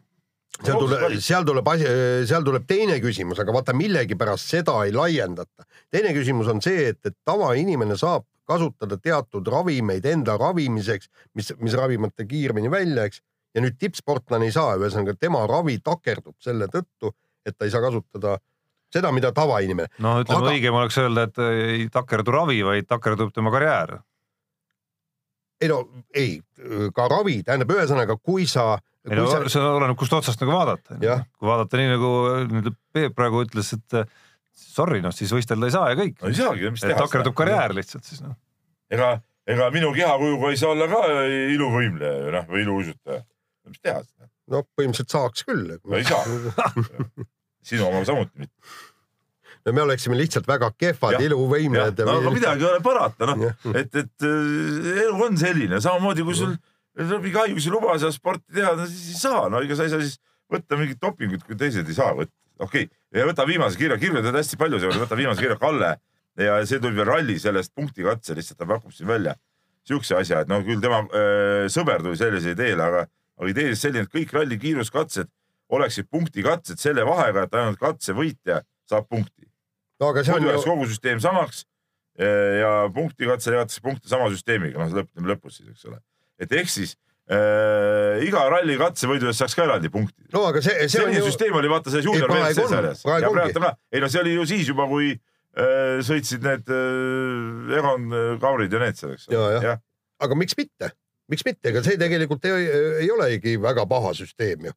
[SPEAKER 3] seal tuleb, seal tuleb asi, seal tuleb teine küsimus, aga vaata millegipärast seda ei laiendata. teine küsimus on see, et, et tavainimene saab kasutada teatud ravimeid enda ravimiseks, mis, mis ravivad ta kiiremini välja, eks. ja nüüd tippsportlane ei saa, ühesõnaga tema ravi takerdub selle tõttu, et ta ei saa kasutada seda, mida tavainimene.
[SPEAKER 4] no ütleme aga... õigem oleks öelda, et ei takerdu ravi, vaid takerdub tema karjäär.
[SPEAKER 3] ei no ei, ka ravi, tähendab ühesõnaga, kui sa
[SPEAKER 4] ei no sa... see oleneb, kust otsast nagu vaadata. kui vaadata nii nagu nüüd Peep praegu ütles, et eh, sorry, noh siis võistelda ei saa ja kõik.
[SPEAKER 5] no ei saagi, mis teha.
[SPEAKER 4] takerdub karjäär lihtsalt siis noh.
[SPEAKER 5] ega, ega minu kehakujuga ei saa olla ka iluvõimleja ju noh, või iluuisutaja. mis teha siis?
[SPEAKER 3] No põhimõtteliselt saaks küll.
[SPEAKER 5] no ei saa. (laughs) Sinu oma samuti mitte.
[SPEAKER 3] No me oleksime lihtsalt väga kehvad iluvõimlejad.
[SPEAKER 5] no aga midagi ei ole parata, noh, et, et eh, elu on selline, samamoodi kui sul mingi haigusi ei luba seal sporti teha, no siis ei saa, no ega sa ei saa siis võtta mingit dopingut, kui teised ei saa võtta. okei. Okay., ja võta viimase kirja, kirju teed hästi palju võta viimase kirja Kalle. Ja see tuli veel ralli sellest punkti katse, lihtsalt ta pakub siin välja siukse asja, et no küll tema öö, sõber tuli sellise ideele, aga, aga idee selline, et kõik ralli kiiruskatsed oleksid punktikatsed selle vahega, et ainult katsevõitja saab punkti.
[SPEAKER 3] no on
[SPEAKER 5] ju. kogu süsteem samaks ja punktikatse jagatakse punkte sama süsteemiga, noh lõpp, lõpus siis, eks ole et ehk siis äh, iga ralli katsevõidu eest saaks ka eraldi punkti.
[SPEAKER 3] no aga see, see
[SPEAKER 5] selline ju... süsteem oli vaata selles juunior WRC sarjas. ei no see oli ju siis juba, kui äh, sõitsid need äh, Egon Kaurid ja need seal, eks
[SPEAKER 3] ole. aga miks mitte? Miks mitte, ega see tegelikult ei, ei olegi väga paha süsteem ju.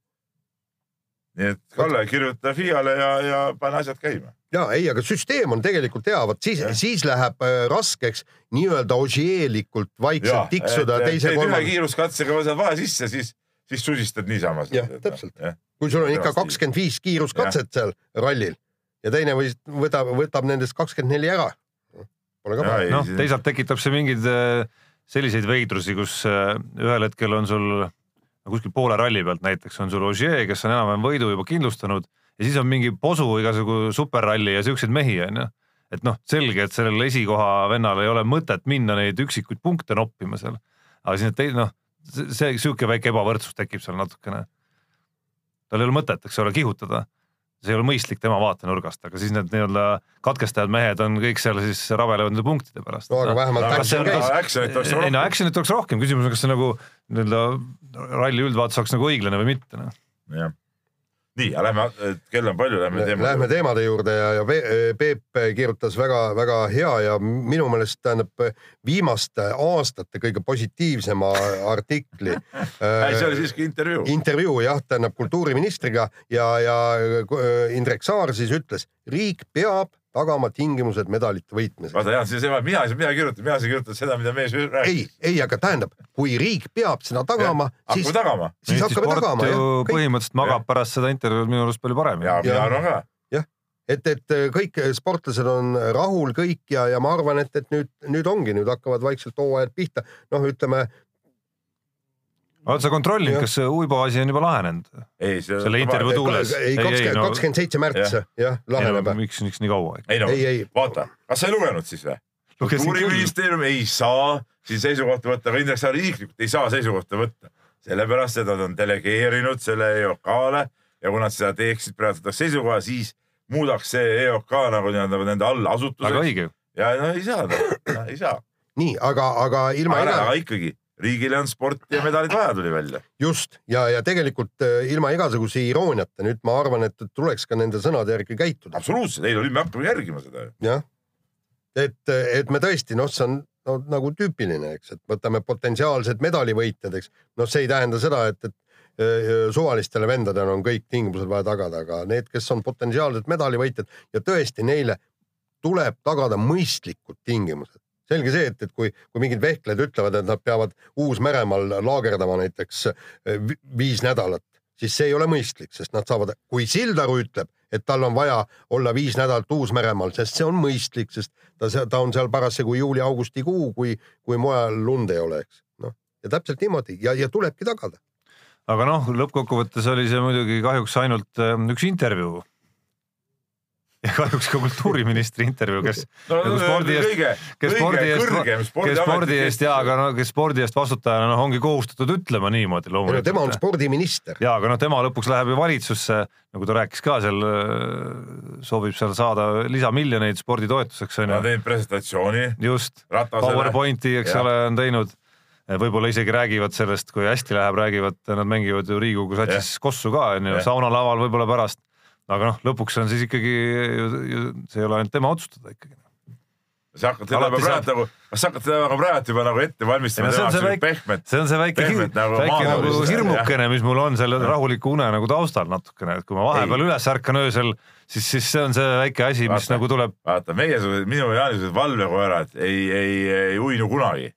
[SPEAKER 5] nii et Kalle, kirjuta FIA-le ja, ja pane asjad käima.
[SPEAKER 3] ja ei, aga süsteem on tegelikult hea, vot siis siis läheb äh, raskeks nii-öelda ožeelikult vaikselt tiksuda teise
[SPEAKER 5] teed ühe
[SPEAKER 3] kolmanda.
[SPEAKER 5] kiiruskatsega võtad vahe sisse, siis, siis susistad niisama.
[SPEAKER 3] Jah, täpselt. kui sul on ikka kakskümmend viis kiiruskatset seal rallil ja teine või võtab, võtab nendest kakskümmend neli ära. Pole ka paha
[SPEAKER 5] ei..
[SPEAKER 4] noh, teisalt tekitab see mingeid äh, selliseid veidrusi, kus äh, ühel hetkel on sul kuskil poole ralli pealt näiteks on sul Ogier, kes on enam-vähem võidu juba kindlustanud ja siis on mingi posu igasugu superralli ja siukseid mehi onju. et noh, selge, et sellel esikoha vennal ei ole mõtet minna neid üksikuid punkte noppima seal. aga siis need teised noh, see sihuke väike ebavõrdsus tekib seal natukene. tal ei ole mõtet, eks ole, kihutada see ei ole mõistlik tema vaatenurgast, aga siis need nii-öelda katkestajad mehed on kõik seal siis rabelevad nende punktide pärast.
[SPEAKER 3] no aga vähemalt
[SPEAKER 5] Aga
[SPEAKER 3] action käis.
[SPEAKER 5] action'it oleks
[SPEAKER 4] ei no
[SPEAKER 5] rohkem.
[SPEAKER 4] action'it oleks rohkem, küsimus on, kas see nagu nii-öelda ralli üldvaatus oleks nagu õiglane või mitte noh.
[SPEAKER 5] jah. nii, aga lähme, kell on palju, lähme teema
[SPEAKER 3] Lähme teemade juurde ja, ja Pe- Peep kirjutas väga-väga hea ja minu meelest tähendab viimaste aastate kõige positiivsema artikli. (laughs)
[SPEAKER 5] ei, see oli siiski intervjuu.
[SPEAKER 3] intervjuu jah, tähendab kultuuriministriga ja, ja äh, Indrek Saar siis ütles, riik peab tagama tingimused medalite võitmiseks.
[SPEAKER 5] vaata Jaan, siis mina ei saa midagi kirjutada, mina saan kirjutada seda, mida mees
[SPEAKER 3] ei
[SPEAKER 5] rääkis.,
[SPEAKER 3] ei, aga tähendab, kui riik peab seda tagama, siis
[SPEAKER 5] hakkame, tagama.
[SPEAKER 3] siis hakkame tagama jah.
[SPEAKER 4] põhimõtteliselt magab pärast seda intervjuud minu arust palju paremini
[SPEAKER 5] ja. mina
[SPEAKER 3] Ja-
[SPEAKER 5] arvan ka.
[SPEAKER 3] et, et kõik sportlased on rahul kõik ja, ja ma arvan, et, et nüüd, nüüd ongi, nüüd hakkavad vaikselt hooajad pihta. noh, ütleme
[SPEAKER 4] oled sa kontrollinud, kas see Uibo asi on juba lahenenud?
[SPEAKER 5] ei, see.
[SPEAKER 4] Selle intervjuu tuules.
[SPEAKER 3] ei, kakskümmend, kakskümmend seitse märts jah, laheneb.
[SPEAKER 4] miks, miks nii kaua?
[SPEAKER 5] ei no
[SPEAKER 3] ei, ei,
[SPEAKER 5] vaata, kas sa ei lugenud siis või? kultuuriministeerium ei saa siin seisukohta võtta, aga Indrek Saar isiklikult ei saa seisukohta võtta. sellepärast, et nad on delegeerinud selle EOK-le ja kui nad seda teeksid, praegu võtaks seisukoha, siis muudaks see EOK nagu nii-öelda nende
[SPEAKER 4] väga
[SPEAKER 5] allasutuseks.
[SPEAKER 4] õige.
[SPEAKER 5] ja no ei saa, ei saa.
[SPEAKER 3] nii, aga, aga ilma
[SPEAKER 5] aga ikkagi, riigile on sporti ja medalid vaja, tuli välja.
[SPEAKER 3] just ja, ja tegelikult äh, ilma igasuguse irooniata nüüd ma arvan, et tuleks ka nende sõnade järgi käituda.
[SPEAKER 5] absoluutselt, ei no nüüd me hakkame järgima seda ju.
[SPEAKER 3] jah, et, et me tõesti noh, see on no, nagu tüüpiline, eks, et võtame potentsiaalsed medalivõitjad, eks. noh, see ei tähenda seda, et, et öö, suvalistele vendadele on kõik tingimused vaja tagada, aga need, kes on potentsiaalsed medalivõitjad ja tõesti neile tuleb tagada mõistlikud tingimused. Selge see, et, et kui, kui mingid vehklejad ütlevad, et nad peavad Uus-Meremaal laagerdama näiteks vi- viis nädalat, siis see ei ole mõistlik, sest nad saavad, kui Sildaru ütleb, et tal on vaja olla viis nädalat Uus-Meremaal, sest see on mõistlik, sest ta, ta on seal parasjagu juuli-augustikuu, kui, kui mujal lund ei ole, eks. noh, ja täpselt niimoodi ja, ja tulebki tagada.
[SPEAKER 4] aga noh, lõppkokkuvõttes oli see muidugi kahjuks ainult äh, üks intervjuu. Ja kahjuks ka kultuuriministri intervjuu, kes,
[SPEAKER 5] no
[SPEAKER 4] Nagu spordi eest- kes spordi eest, kes spordi eest ja, aga no kes spordi eest vastutajana noh, ongi kohustatud ütlema niimoodi
[SPEAKER 3] tema on
[SPEAKER 4] loomulikult.
[SPEAKER 3] spordiminister.
[SPEAKER 4] ja aga noh, tema lõpuks läheb ju valitsusse, nagu ta rääkis ka seal, soovib seal saada lisamiljoneid sporditoetuseks
[SPEAKER 5] on
[SPEAKER 4] onju,
[SPEAKER 5] teinud presentatsiooni
[SPEAKER 4] just. PowerPointi, eks
[SPEAKER 5] Jah.
[SPEAKER 4] ole, on teinud. võib-olla isegi räägivad sellest, kui hästi läheb, räägivad, nad mängivad ju Riigikogu satsis kossu ka onju, saunalaval võib-olla pärast. Aga noh, lõpuks on siis ikkagi, see ei ole ainult tema otsustada ikkagi.
[SPEAKER 5] sa hakkad seda juba praegu nagu, sa hakkad seda nagu praegu juba nagu ette valmistama,
[SPEAKER 4] Ei see on see väike-
[SPEAKER 5] pehmet.
[SPEAKER 4] see on see väike,
[SPEAKER 5] Pehmelt nagu
[SPEAKER 4] väike nagu hirmukene, mis mul on selle rahuliku une nagu taustal natukene, et kui ma vahepeal üles ärkan öösel, siis, siis see on see väike asi, mis nagu tuleb,
[SPEAKER 5] vaata, meiesugused, minu ja Jaanisugused valvekoerad ei, ei, ei uinu kunagi.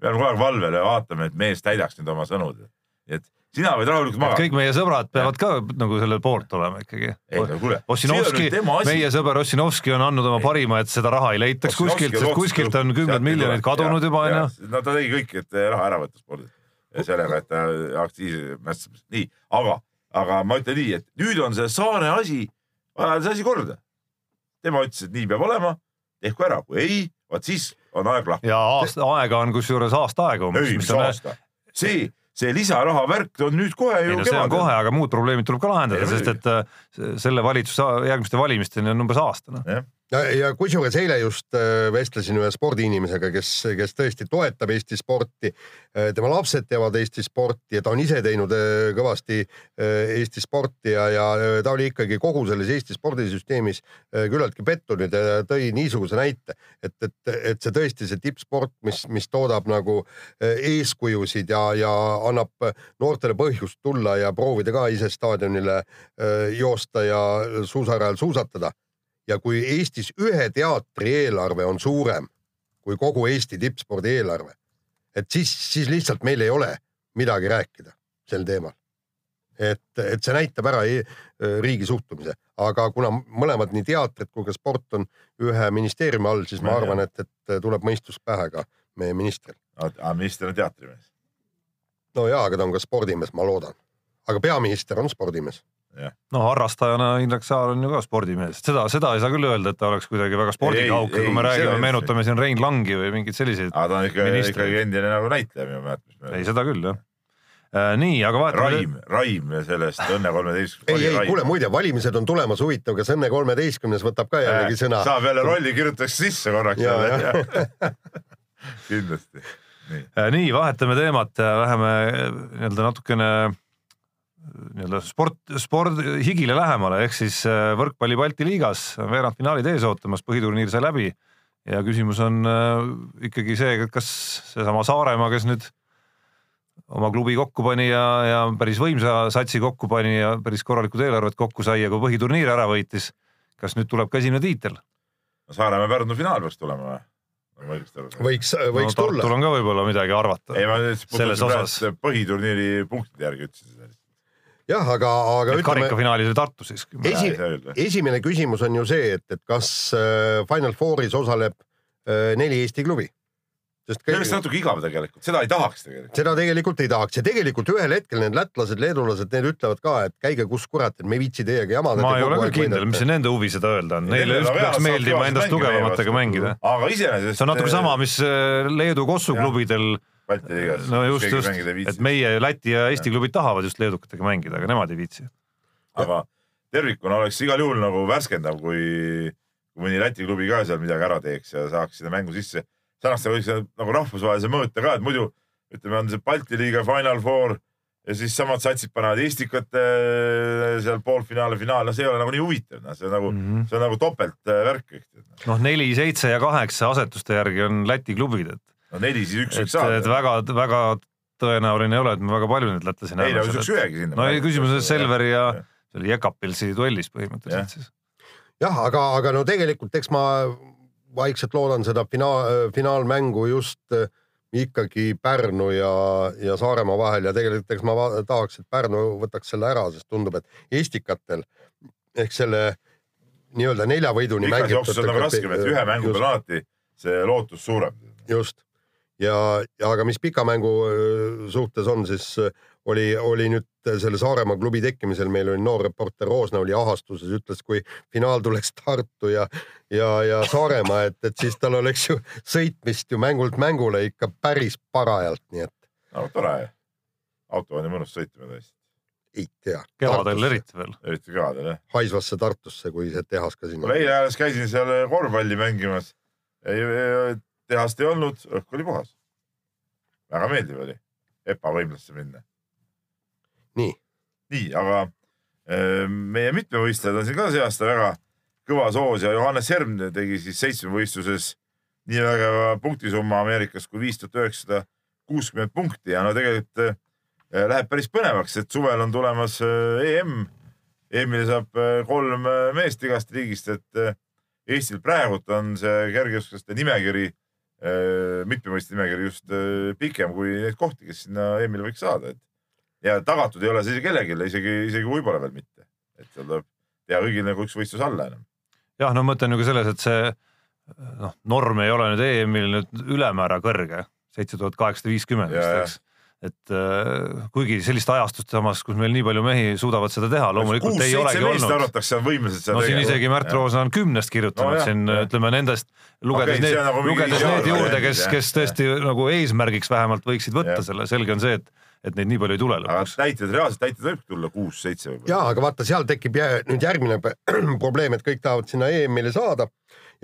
[SPEAKER 5] me oleme kogu aeg valvel ja vaatame, et mees täidaks nüüd oma sõnud. et sina võid rahulikult magada.
[SPEAKER 4] kõik meie sõbrad peavad ka nagu selle poolt olema ikkagi.
[SPEAKER 5] ei no kuule,
[SPEAKER 4] Ossinovski, meie sõber Ossinovski on andnud oma parima, et seda raha ei leitaks kuskilt, sest kuskilt on kümned miljonid kadunud juba onju.
[SPEAKER 5] no ta tegi kõik, et raha ära võtta spordist. sellega, et ta aktiivse mässamist, nii, aga, aga ma ütlen nii, et nüüd on see Saare asi, vaja see asi korda. tema ütles, et nii peab olema, tehku ära, kui ei, vot siis on aeg lahti.
[SPEAKER 4] ja aasta aega on kusjuures aasta aega umbes,
[SPEAKER 5] ei,
[SPEAKER 4] mis
[SPEAKER 5] aasta, see, see lisaraha värk on nüüd kohe
[SPEAKER 4] ei
[SPEAKER 5] ju
[SPEAKER 4] no see on kohe, aga muud probleemid tuleb ka lahendada,
[SPEAKER 5] Ei,
[SPEAKER 4] sest et äh, selle valitsuse järgmiste valimisteni on umbes aasta noh.
[SPEAKER 3] Ja, ja kusjuures eile just äh, vestlesin ühe spordiinimesega, kes, kes tõesti toetab Eesti sporti. tema lapsed teevad Eesti sporti ja ta on ise teinud äh, kõvasti äh, Eesti sporti ja, ja ta oli ikkagi kogu selles Eesti spordisüsteemis küllaltki pettunud ja tõi niisuguse näite, et, et, et see tõesti see tippsport, mis, mis toodab nagu eeskujusid ja, ja annab noortele põhjust tulla ja proovida ka ise staadionile joosta ja suusarajal suusatada ja kui Eestis ühe teatri eelarve on suurem kui kogu Eesti tippspordi eelarve, et siis, siis lihtsalt meil ei ole midagi rääkida sel teemal. et, et see näitab ära e riigi suhtumise, aga kuna mõlemad, nii teatrid kui ka sport on ühe ministeeriumi all, siis ma arvan, et, et tuleb mõistus pähe ka meie ministril.
[SPEAKER 5] aga minister on teatrimees?
[SPEAKER 3] no jaa, aga ta on ka spordimees, ma loodan. aga peaminister on spordimees
[SPEAKER 4] no harrastajana Indrek Saar on ju ka spordimees, seda, seda ei saa küll öelda, et ta oleks kuidagi väga spordigauk, kui me räägime, meenutame siin Rein Langi või mingeid selliseid.
[SPEAKER 5] aga ta on ikka, ikkagi endine nagu näitleja minu mäletamist mööda.
[SPEAKER 4] ei, seda küll jah äh,. nii, aga vaatame.
[SPEAKER 5] Raim, Raim sellest Õnne kolmeteistkümnes.
[SPEAKER 3] ei, ei kuule muide, valimised on tulemas, huvitav, kas Õnne kolmeteistkümnes võtab ka jällegi sõna?
[SPEAKER 5] saab jälle rolli, kirjutatakse sisse korraks (laughs) kindlasti.
[SPEAKER 4] nii, äh, nii, vahetame teemat, läheme nii-öelda natukene nii-öelda sport, sport higile lähemale, ehk siis äh, võrkpalli Balti liigas veerandfinaalid ees ootamas, põhiturniir sai läbi ja küsimus on äh, ikkagi see, kas seesama Saaremaa, kes nüüd oma klubi kokku pani ja, ja päris võimsa satsi kokku pani ja päris korralikud eelarved kokku sai ja kui põhiturniiri ära võitis, kas nüüd tuleb ka esimene tiitel?
[SPEAKER 5] Saaremaa Pärnu finaal peaks tulema või?
[SPEAKER 3] võiks, võiks no, tulla.
[SPEAKER 4] Tartul on ka võib-olla midagi arvata.
[SPEAKER 5] ei, ma selles osas põhiturniiri punktide järgi ütlesin seda
[SPEAKER 3] jah, aga, aga
[SPEAKER 4] ütleme. karikafinaalis oli Tartu siis.
[SPEAKER 3] esi, esimene küsimus on ju see, et, et kas äh, Final Fouris osaleb äh, neli Eesti klubi
[SPEAKER 5] sest see oleks natuke igav tegelikult, seda ei tahaks tegelikult.
[SPEAKER 3] seda tegelikult ei tahaks ja tegelikult ühel hetkel need lätlased, leedulased, need ütlevad ka, et käige kus kurat, et me ei viitsi teiega jamada.
[SPEAKER 4] ma ei ole küll kindel, mis see nende huvi seda öelda on, neile just peaks meeldima endast tugevamatega mängida.
[SPEAKER 5] aga iseenesest.
[SPEAKER 4] see on natuke sama, mis äh, Leedu Kossu klubidel
[SPEAKER 5] Balti liigas.
[SPEAKER 4] no just, just, et meie Läti ja Eesti klubid tahavad just leedukatega mängida, aga nemad ei viitsi.
[SPEAKER 5] aga tervikuna oleks igal juhul nagu värskendav, kui, mõni Läti klubi ka seal midagi ära teeks ja saaks sinna mängu sisse. ta võiks nagu rahvusvahelise mõõte ka, et muidu ütleme, on see Balti liiga Final Four ja siis samad satsid panevad Estikate äh, seal poolfinaali, finaal, no see ei ole nagu nii huvitav, noh, see on nagu mm, -hmm. see on nagu topeltvärk.
[SPEAKER 4] noh, neli, seitse ja kaheksa asetuste järgi on Läti klubid, et
[SPEAKER 5] no neli siis üks võiks saada.
[SPEAKER 4] et väga, väga tõenäoline ei ole, et me väga palju neid lätlasi
[SPEAKER 5] näeme. ei no üks ühegi sinna.
[SPEAKER 4] no küsimus on Selveri ja see oli Jekapilsi duellis põhimõtteliselt siis.
[SPEAKER 3] jah, aga, aga no tegelikult eks ma vaikselt loodan seda finaal, finaalmängu just äh, ikkagi Pärnu ja, ja Saaremaa vahel ja tegelikult eks ma tahaks, et Pärnu võtaks selle ära, sest tundub, et Estikatel ehk selle nii-öelda nelja võiduni.
[SPEAKER 5] pikas jooksus on nagu raskem, et ühe mängu peal alati see lootus suurem.
[SPEAKER 3] just ja, ja aga mis pika mängu suhtes on, siis oli, oli nüüd selle Saaremaa klubi tekkimisel, meil oli noor reporter Roosna oli ahastuses, ütles, kui finaal tuleks Tartu ja, ja, ja Saaremaa, et, et siis tal oleks ju sõitmist ju mängult mängule ikka päris parajalt, nii et.
[SPEAKER 5] no tore, auto on ju mõnus sõitma tõesti.
[SPEAKER 3] ei tea.
[SPEAKER 4] kevadel eriti veel.
[SPEAKER 5] eriti kevadel jah.
[SPEAKER 3] Haisvasse Tartusse, kui see tehas ka sinna.
[SPEAKER 5] eile alles käisin seal korvpalli mängimas tehast ei olnud, õhk oli puhas. väga meeldiv oli EPA võimlasse minna.
[SPEAKER 3] nii.
[SPEAKER 5] nii, aga äh, meie mitmevõistlejad on siin ka see aasta väga kõvas hoos ja Johannes Herm tegi siis seitsmevõistluses nii vägeva punktisumma Ameerikas kui viis tuhat üheksasada kuuskümmend punkti ja no tegelikult äh, läheb päris põnevaks, et suvel on tulemas äh, EM. EM-ile saab kolm meest igast riigist, et Eestil praegult on see kergejõustikuste nimekiri Äh, mitmemõistja nimekiri just äh, pikem kui neid kohti, kes sinna EM-ile võiks saada, et ja tagatud ei ole see kellelegi, isegi, isegi võib-olla veel mitte, et seal tuleb teha kõigil nagu üks võistlus alla enam.
[SPEAKER 4] jah, no mõte on ju ka selles, et see noh, norm ei ole nüüd EM-il nüüd ülemäära kõrge, seitse tuhat kaheksasada viiskümmend vist, eks et äh, kuigi sellist ajastust samas, kus meil nii palju mehi suudavad seda teha, loomulikult ei olegi olnud.
[SPEAKER 5] arvatakse, on võimelised seda
[SPEAKER 4] no siin tegema. isegi Märt Roosna on kümnest kirjutanud no, jah, siin jah. ütleme nendest lugedes okay, need
[SPEAKER 5] nagu,
[SPEAKER 4] lugedes need juurde, kes,
[SPEAKER 5] jah.
[SPEAKER 4] kes tõesti nagu eesmärgiks vähemalt võiksid võtta
[SPEAKER 5] Jah.
[SPEAKER 4] selle, selge on see, et, et neid nii palju ei tule
[SPEAKER 5] aga
[SPEAKER 4] lõpuks.
[SPEAKER 5] näiteid, reaalselt näiteid võib tulla kuus-seitse
[SPEAKER 3] ja
[SPEAKER 5] võib-olla.
[SPEAKER 3] aga vaata, seal tekib jä, nüüd järgmine (clears throat) probleem, et kõik tahavad sinna EM-ile saada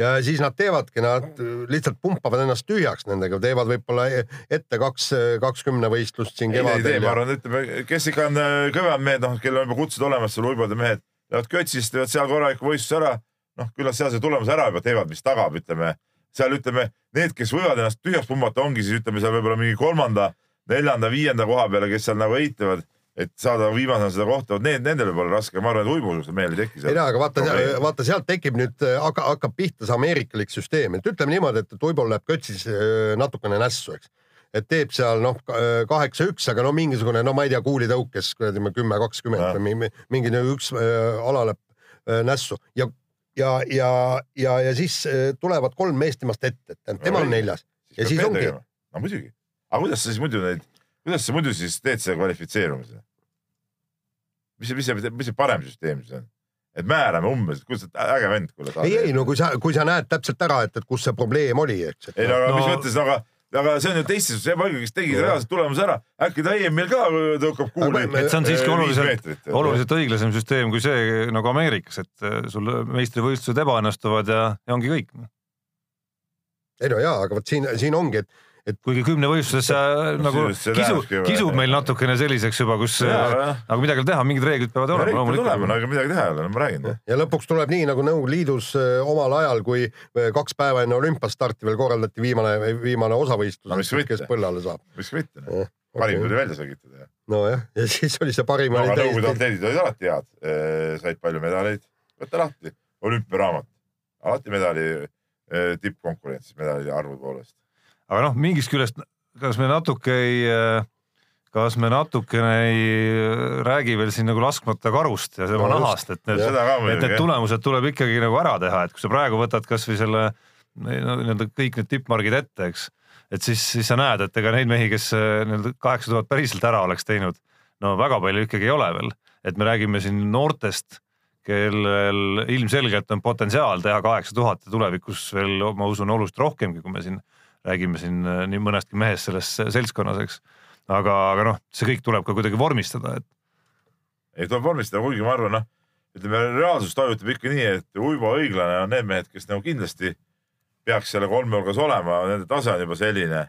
[SPEAKER 3] ja siis nad teevadki, nad lihtsalt pumpavad ennast tühjaks nendega, teevad võib-olla e- ette kaks, kaks kümnevõistlust siin
[SPEAKER 5] ei, ei tee,
[SPEAKER 3] kevadel
[SPEAKER 5] ma arvan, ütleme, kes ikka on äh, kõvemad mehed, noh, kellel on juba kutsed olemas, seal uibade mehed, lähevad kötsist, teevad seal korraliku võistluse ära, noh, küllap seal see tulemus ära juba teevad, mis tagab, ütleme. Seal ütleme, need, kes võivad ennast tühjaks pumbata, ongi siis ütleme seal võib-olla mingi kolmanda, neljanda, viienda koha peale, kes seal nagu eitavad, et saada viimasena seda kohta, vot need, nendel võib olla raske, ma arvan, et uibususel mehel ei teki
[SPEAKER 3] ei tea, aga vaata, vaata sealt tekib nüüd, hakkab, hakkab pihta see ameerikalik süsteem, et ütleme niimoodi, et Uibol läheb kötsis äh, natukene nässu, eks. et teeb seal noh, kaheksa-üks, aga no mingisugune, no ma ei tea, kuulitõukes kuradi kümme, kakskümmend või mingi, no üks äh, ala läheb äh, nässu ja, ja, ja, ja, ja siis äh, tulevad kolm meest temast ette, et tema on neljas. ja siis ongi-.
[SPEAKER 5] no muidugi, aga kuidas sa siis muidu neid, kuidas sa muidu siis teed selle kvalifitseerumise? Mis mis see, mis see parem süsteem siis on? et määrame umbes, kuidas sa, äge vend, kuule.
[SPEAKER 3] ei, ei no kui sa, kui sa näed täpselt ära, et, et kus see probleem oli, eks.
[SPEAKER 5] ei no aga no, mis mõttes, aga, aga see on ju teistes, see Valge, kes tegi reaalselt tulemuse ära, äkki ta EM-il ka tõukab kuuli.
[SPEAKER 4] Et see on siiski oluliselt oluliselt õiglasem süsteem kui see nagu Ameerikas, et äh, sul meistrivõistlused ebaõnnestuvad ja, ja ongi kõik.
[SPEAKER 3] ei no jaa, aga vot siin, siin ongi, et,
[SPEAKER 4] kuigi kümnevõistluses (laughs) nagu
[SPEAKER 5] sisuliselt see
[SPEAKER 4] kisu
[SPEAKER 5] lähebki,
[SPEAKER 4] kisub meil natukene selliseks juba, kus
[SPEAKER 5] Jaa,
[SPEAKER 4] äh, aga midagi ei ole teha, mingid reeglid peavad olema
[SPEAKER 5] tulema, no
[SPEAKER 4] loomulikult.
[SPEAKER 5] ega midagi teha ei ole, no ma räägin.
[SPEAKER 3] ja lõpuks tuleb nii nagu Nõukogude Liidus äh, omal ajal, kui äh, kaks päeva enne olümpiastarti veel korraldati viimane, viimane osavõistlus
[SPEAKER 5] No
[SPEAKER 3] kes põllale saab.
[SPEAKER 5] miks mitte, parim tuli välja selgitada.
[SPEAKER 3] nojah, ja siis oli see parim
[SPEAKER 5] no aga Nõukogude atleedid olid alati head, said palju medaleid, võta lahti, olümpiaraamat, alati medali tippkonkurentsis medali arvu poolest.
[SPEAKER 4] Aga noh, mingist küljest, kas me natuke ei, kas me natukene ei äh, räägi veel siin nagu laskmata karust ja tema
[SPEAKER 3] No
[SPEAKER 4] nahast, et need, et need tulemused tuleb ikkagi nagu ära teha, et kui sa praegu võtad kasvõi selle no, nii-öelda kõik need tippmargid ette, eks, et siis, siis sa näed, et ega neid mehi, kes äh, nii-öelda kaheksa tuhat päriselt ära oleks teinud, no väga palju ikkagi ei ole veel, et me räägime siin noortest, kellel ilmselgelt on potentsiaal teha kaheksa tuhat ja tulevikus veel, ma usun, oluliselt rohkemgi, kui me siin räägime siin äh, nii mõnestki mehest selles seltskonnas, eks. aga, aga noh, see kõik tuleb ka kuidagi vormistada, et
[SPEAKER 5] ei tuleb vormistada, kuigi ma arvan, noh, ütleme reaalsus toimutab ikka nii, et Uibo õiglane on need mehed, kes nagu kindlasti peaks selle kolme hulgas olema, nende tase on juba selline.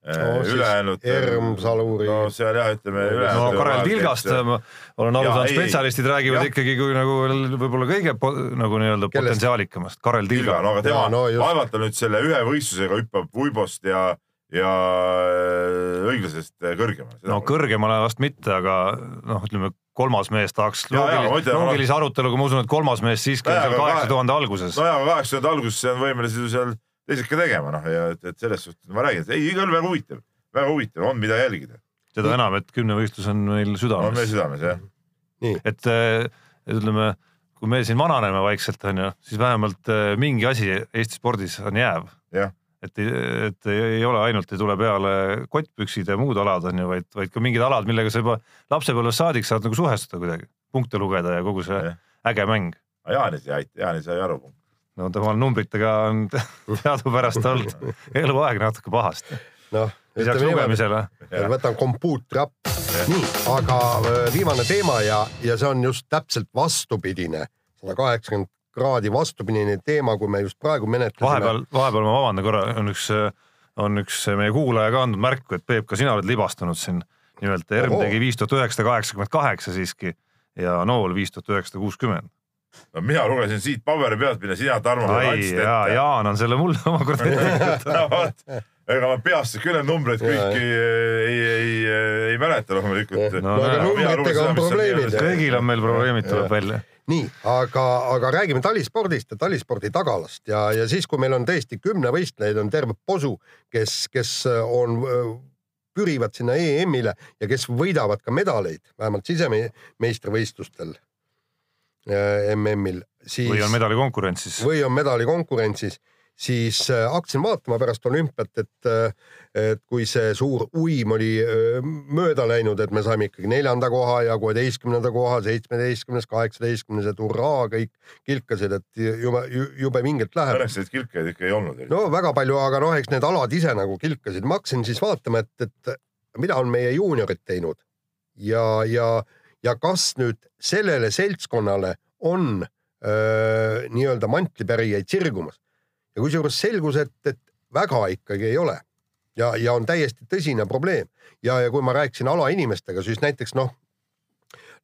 [SPEAKER 3] No siis
[SPEAKER 5] ülejäänud.
[SPEAKER 3] Erm, Saluri.
[SPEAKER 5] no seal jah, ütleme.
[SPEAKER 4] no Karel Tilgast ma olen aru saanud,
[SPEAKER 5] ei,
[SPEAKER 4] spetsialistid räägivad
[SPEAKER 5] jah.
[SPEAKER 4] ikkagi kui nagu võib-olla kõige po- nagu nii-öelda potentsiaalikamast, Karel
[SPEAKER 5] Tilga,
[SPEAKER 4] Tilga.
[SPEAKER 5] no aga tema
[SPEAKER 3] no
[SPEAKER 5] vaevalt ta nüüd selle ühe võistlusega hüppab Uibost ja, ja äh, õiglasest kõrgemale.
[SPEAKER 4] no kõrgemale vast mitte, aga noh, ütleme kolmas mees tahaks loogilise aruteluga, ma usun, et kolmas mees siiski on seal
[SPEAKER 5] aga
[SPEAKER 4] kaheksa
[SPEAKER 5] kahe-
[SPEAKER 4] tuhande alguses.
[SPEAKER 5] nojah, aga kaheksakümnendate alguses on võimelised ju seal teised ka tegema, noh ja et, et selles suhtes ma räägin, et ei, igal väga huvitav, väga huvitav, on mida jälgida.
[SPEAKER 4] seda enam, et kümnevõistlus on meil
[SPEAKER 5] on meie
[SPEAKER 4] südames,
[SPEAKER 5] südames jah.
[SPEAKER 4] et eh, ütleme, kui me siin vananeme vaikselt onju, siis vähemalt eh, mingi asi Eesti spordis on jääv
[SPEAKER 5] Jah.
[SPEAKER 4] et, et ei ole ainult ei tule peale kottpüksid ja muud alad onju, vaid, vaid ka mingid alad, millega sa juba lapsepõlvest saadik saad nagu suhestuda kuidagi, punkte lugeda ja kogu see
[SPEAKER 5] Jah.
[SPEAKER 4] äge mäng.
[SPEAKER 5] Jaanis ei aita, Jaanis sai aru.
[SPEAKER 4] No temal numbritega on (laughs) teadupärast olnud eluaeg natuke pahasti,
[SPEAKER 3] noh,
[SPEAKER 4] lisaks lugemisele.
[SPEAKER 3] võtan kompuutri appi. nii, aga äh, viimane teema ja, ja see on just täpselt vastupidine, sada kaheksakümmend kraadi vastupidine teema, kui me just praegu menetlesime.
[SPEAKER 4] vahepeal, vahepeal ma vabandan korra, on üks, on üks meie kuulaja ka andnud märku, et Peep, ka sina oled libastunud siin. nimelt ERM tegi viis tuhat üheksasada kaheksakümmend kaheksa siiski ja Nool viis tuhat üheksasada kuuskümmend.
[SPEAKER 5] No mina lugesin siit paberi pealt, mida sina, Tarmo,
[SPEAKER 4] ai
[SPEAKER 5] andsid ette.
[SPEAKER 4] Jaan on selle mulle omakorda ette kirjutanud.
[SPEAKER 5] ega ma peast küll neid numbreid kõiki ei, ei, ei, mäleta loomulikult.
[SPEAKER 4] No
[SPEAKER 3] no aga numbritega on probleemid.
[SPEAKER 4] kõigil on meil probleemid, tuleb välja.
[SPEAKER 3] nii, aga, aga räägime talispordist ja talispordi tagalast ja, ja siis, kui meil on tõesti kümnevõistlejaid, on terve posu, kes, kes on, pürivad sinna EM-ile ja kes võidavad ka medaleid, vähemalt sisemeistrivõistlustel äh, MM-il, siis
[SPEAKER 4] või on medalikonkurentsis.
[SPEAKER 3] või on medalikonkurentsis, siis äh, hakkasin vaatama pärast olümpiat, et, äh, et kui see suur uim oli äh, mööda läinud, et me saime ikkagi neljanda koha ja kuueteistkümnenda koha, seitsmeteistkümnes, kaheksateistkümnes, et hurraa, kõik kilkasid, et jube, jube vingelt läheb.
[SPEAKER 5] Õnneks neid kilkajaid ikka ei olnud.
[SPEAKER 3] no väga palju, aga noh, eks need alad ise nagu kilkasid. ma hakkasin siis vaatama, et, et mida on meie juuniorid teinud ja, ja, ja kas nüüd sellele seltskonnale on nii-öelda mantlipärijaid sirgumas ja kusjuures selgus, et, et väga ikkagi ei ole. Ja, ja on täiesti tõsine probleem. Ja, ja kui ma rääkisin alainimestega, siis näiteks noh,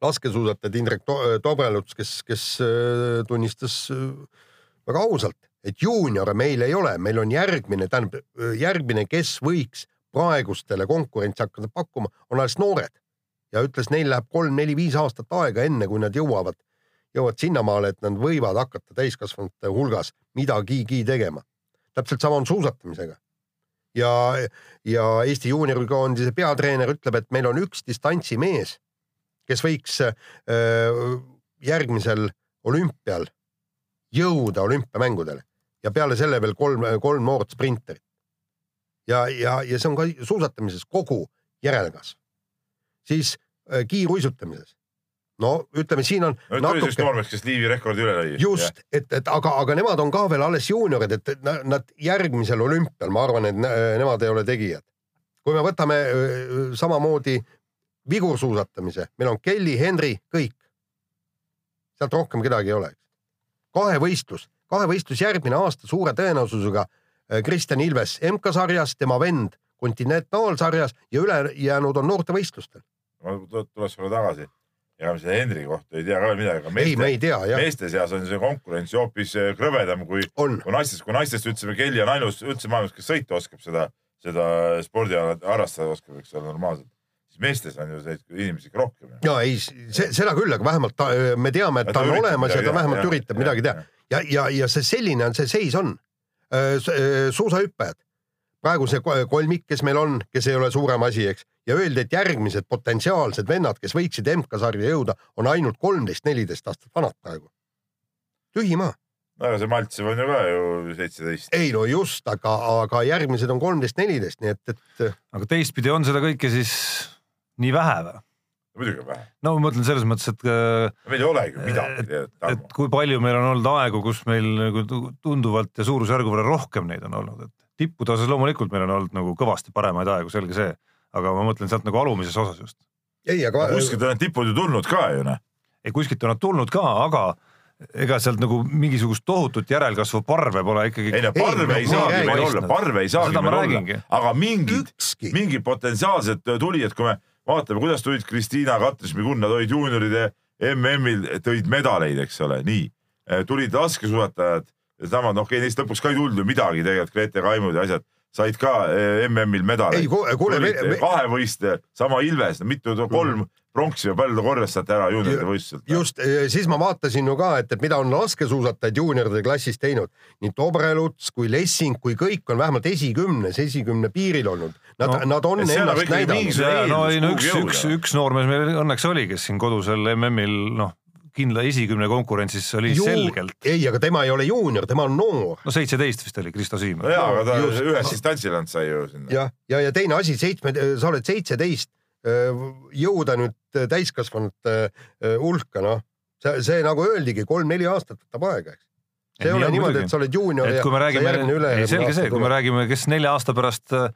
[SPEAKER 3] laskesuusatajad Indrek Tobreluts, kes, kes tunnistas väga ausalt, et juuniore meil ei ole, meil on järgmine, tähendab järgmine, kes võiks praegustele konkurentsi hakata pakkuma, on alles noored ja ütles, neil läheb kolm-neli-viis aastat aega, enne kui nad jõuavad jõuavad sinnamaale, et nad võivad hakata täiskasvanute hulgas midagigi tegema. täpselt sama on suusatamisega. ja, ja Eesti juuniorikoondise peatreener ütleb, et meil on üks distantsimees, kes võiks äh, järgmisel olümpial jõuda olümpiamängudele ja peale selle veel kolm, kolm noort sprinterit. ja, ja, ja see on ka suusatamises kogu järelkasv. siis kiiruisutamises no ütleme, siin on
[SPEAKER 5] no, natuke. üks noormees, kes Liivi rekordi üle lõi.
[SPEAKER 3] just, et, et aga, aga nemad on ka veel alles juuniorid, et nad järgmisel olümpial, ma arvan, et nemad ei ole tegijad. kui me võtame samamoodi vigursuusatamise, meil on Kelly, Henry, kõik. sealt rohkem kedagi ei ole. kahevõistlus, kahevõistlus järgmine aasta suure tõenäosusega Kristjan Ilves MK-sarjas, tema vend kontinentaalsarjas ja ülejäänud on noortevõistlustel.
[SPEAKER 5] Ma tuleks sulle tagasi ega me selle Hendriki kohta ei tea ka veel midagi, aga
[SPEAKER 3] meeste, ei, me ei tea, jah.
[SPEAKER 5] meeste seas on see konkurents ju hoopis äh, krõbedam kui, kui naistest, kui naistest ütlesime, Kelly on ainus üldse maailmas, kes sõita oskab, seda, seda spordiala harrastada oskab, eks ole, normaalselt. siis meestes on ju neid inimesi rohkem.
[SPEAKER 3] ja ei, seda küll, aga vähemalt ta, me teame, et ta, ta on olemas ja ta vähemalt ja, üritab ja, midagi teha. ja, ja, ja see selline on see seis on. Äh, äh, suusahüppajad, praegu see kolmik, kes meil on, kes ei ole suurem asi, eks ja öeldi, et järgmised potentsiaalsed vennad, kes võiksid MK-sarja jõuda, on ainult kolmteist, neliteist aastat vanad praegu. tühi maa.
[SPEAKER 5] no aga see Maltsev on ju ka ju seitseteist.
[SPEAKER 3] ei no just, aga, aga järgmised on kolmteist, neliteist, nii et, et.
[SPEAKER 4] aga teistpidi on seda kõike siis nii vähe või?
[SPEAKER 5] muidugi on vähe.
[SPEAKER 4] no ma mõtlen selles mõttes, et.
[SPEAKER 5] meil ei olegi midagi.
[SPEAKER 4] et, et kui palju meil on olnud aegu, kus meil nagu tunduvalt ja suurusjärgu võrra rohkem neid on olnud, et tippude osas loomulikult meil on olnud nagu kõvasti paremaid aegu, selge see aga ma mõtlen sealt nagu alumises osas just.
[SPEAKER 3] ei, aga.
[SPEAKER 5] kuskilt on need tipud ju tulnud ka ju noh.
[SPEAKER 4] ei, kuskilt on nad tulnud ka, aga ega sealt nagu mingisugust tohutut järelkasvu parve pole ikkagi.
[SPEAKER 5] ei no parve ei, ei saagi meil olla, parve ei saagi meil olla, aga mingid, mingid potentsiaalsed tulijad, kui me vaatame, kuidas tulid Kristiina Katris-Migunna tulid juunioride MM-il, tõid medaleid, eks ole, nii. tulid laskesuusatajad, samad, noh, neist lõpuks ka ei tulnud ju midagi tegelikult, Grete Kaimud ja asjad said ka eh, MM-il medaleid.
[SPEAKER 3] kuule, me...
[SPEAKER 5] kahevõistleja, sama Ilves, mitu, kolm mm. pronksi või palju ta korjas sealt ära juunioride võistluselt.
[SPEAKER 3] just, eh, siis ma vaatasin ju ka, et, et mida on laskesuusatajad juunioride klassis teinud. nii Tobreluts kui Lessing kui kõik on vähemalt esikümnes, esikümne piiril olnud. Nad no,, nad on ennast näidanud.
[SPEAKER 4] no ei no üks, üks, üks noormees meil õnneks oli, kes siin kodusel MM-il noh kindla esikümne konkurentsis oli Ju, selgelt.
[SPEAKER 3] ei, aga tema ei ole juunior, tema on noor.
[SPEAKER 4] no seitseteist vist oli Kristo Siim.
[SPEAKER 5] no jaa, aga ta Just. ühes distantsil ainult sai ju sinna.
[SPEAKER 3] jah, ja, ja, ja teine asi, seitsme, sa oled seitseteist, jõuda nüüd täiskasvanute hulka, noh, see, see nagu öeldigi, kolm-neli aastat võtab aega, eks see ei ole niimoodi, et sa oled juunior
[SPEAKER 4] ja sa järgmine üle. selge see, kui me räägime, kes nelja aasta pärast äh,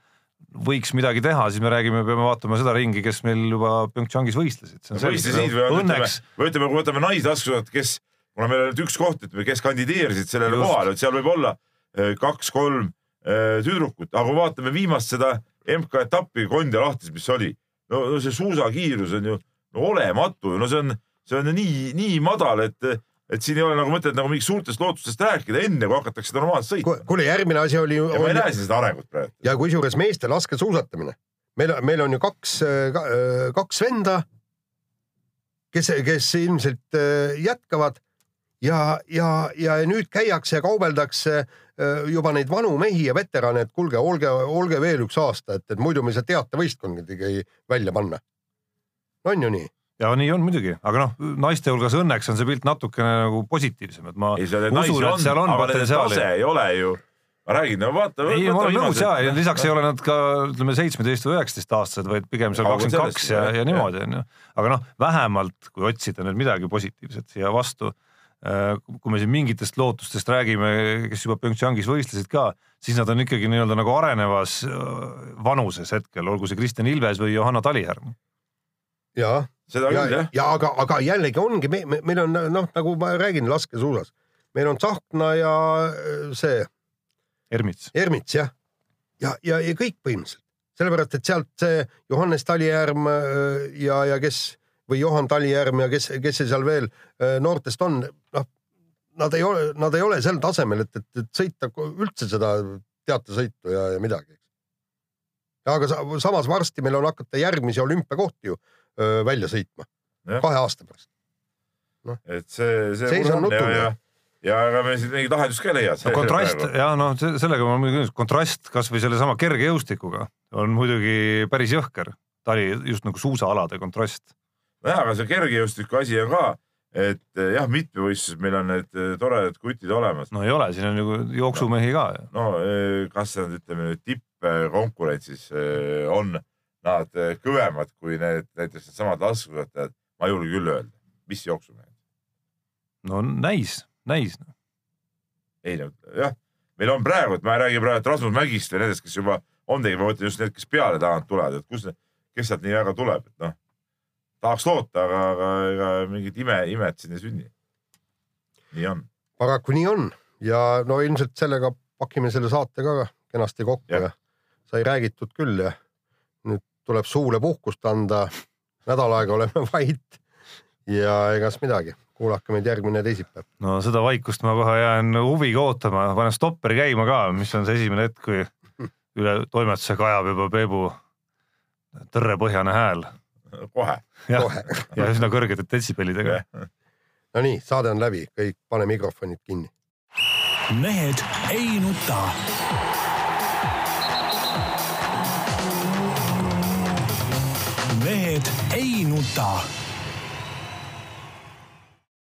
[SPEAKER 4] võiks midagi teha, siis me räägime, peame vaatama seda ringi, kes meil juba PyeongChangis võistlesid.
[SPEAKER 5] võistlesid või õnneks. või ütleme, kui võtame naislaskesuusat, kes, kuna meil on nüüd üks koht, ütleme, kes kandideerisid sellele Just. kohale, et seal võib olla eh, kaks-kolm eh, tüdrukut, aga kui vaatame viimast seda MK-etappi Kondja lahtis, mis oli, no see suusakiirus on ju no, olematu, no see on, see on nii, nii madal, et et siin ei ole nagu mõtet nagu mingist suurtest lootustest rääkida, enne kui hakatakse normaalselt sõitma.
[SPEAKER 3] kuule, järgmine asi oli.
[SPEAKER 5] ja ma ei näe siin seda arengut praegu.
[SPEAKER 3] ja kusjuures meeste laskesuusatamine, meil, meil on ju kaks, kaks venda, kes, kes ilmselt äh, jätkavad ja, ja, ja nüüd käiakse ja kaubeldakse äh, juba neid vanu mehi ja veterane, et kuulge, olge, olge veel üks aasta, et, et muidu me ei saa teatevõistkondadagi välja panna. on ju nii?
[SPEAKER 4] Ja nii on muidugi, aga noh, naiste hulgas õnneks on see pilt natukene nagu positiivsem, et ma
[SPEAKER 5] ei, usun, et seal on potentsiaali. ei ole ju ma räägin, no vaata.
[SPEAKER 4] ei, ma olen nõus ja, ja lisaks ei ole nad ka ütleme seitsmeteist või üheksateist aastased, vaid pigem seal kakskümmend kaks ja, ja niimoodi onju. aga noh, vähemalt kui otsida nüüd midagi positiivset siia vastu, äh, kui me siin mingitest lootustest räägime, kes juba Pyeongchangis võistlesid ka, siis nad on ikkagi nii-öelda nagu arenevas äh, vanuses hetkel, olgu see Kristjan Ilves või Johanna Talihärm.
[SPEAKER 3] ja,
[SPEAKER 5] seda
[SPEAKER 3] ja,
[SPEAKER 5] küll jah.
[SPEAKER 3] ja aga, aga jällegi ongi, me, me, meil on noh, nagu ma räägin laskesuusas, meil on Tsahkna ja äh, see
[SPEAKER 4] Ermits.
[SPEAKER 3] Ermits jah, ja, ja, ja kõik põhimõtteliselt, sellepärast et sealt see Johannes Talijärv ja, ja kes või Johan Talijärv ja kes, kes see seal veel noortest on, noh, nad ei ole, nad ei ole sel tasemel, et, et, et sõita üldse seda teatesõitu ja, ja midagi. aga samas varsti meil on hakata järgmisi olümpiakohti ju öö, välja sõitma, kahe aasta pärast
[SPEAKER 5] no.. et see, see. seis on nutuline ja, ja ja ega me siin mingit lahendust ka ei leia.
[SPEAKER 4] no kontrast ja noh, sellega ma muidugi nõus, kontrast kasvõi sellesama kergejõustikuga on muidugi päris jõhker. ta oli just nagu suusaalade kontrast.
[SPEAKER 5] nojah, aga see kergejõustiku asi on ka, et eh, jah, mitmevõistluses meil on need eh, toredad kutid olemas.
[SPEAKER 4] no ei ole, siin on ju jooksumehi ka.
[SPEAKER 5] no eh, kas nad ütleme nüüd tippkonkurentsis on nad kõvemad kui need näiteks needsamad laskesuusatajad, ma ei julge küll öelda, mis jooksumehed.
[SPEAKER 4] no näis näis. Noh.
[SPEAKER 5] ei no jah, meil on praegu, et ma ei räägi praegu Rasmus Mägist või nendest, kes juba on tegelikult, ma mõtlen just need, kes peale tagant tulevad, et kus, kes sealt nii väga tuleb, et noh, tahaks loota, aga, aga ega mingit ime, imet siin ei sünni. nii on.
[SPEAKER 3] paraku nii on ja no ilmselt sellega pakime selle saate ka kenasti kokku ja, ja sai räägitud küll ja tuleb suule puhkust anda. nädal aega oleme (laughs) vait ja egas midagi kuulake meid järgmine teisipäev.
[SPEAKER 4] no seda vaikust ma kohe jään huviga ootama, panen stopperi käima ka, mis on see esimene hetk, kui üle toimetuse kajab juba Peebu tõrrepõhjane hääl.
[SPEAKER 5] kohe. (laughs)
[SPEAKER 4] ja üsna kõrgete detsibellidega.
[SPEAKER 3] Nonii, saade on läbi, kõik pane mikrofonid kinni.
[SPEAKER 1] mehed ei nuta. Mehed ei nuta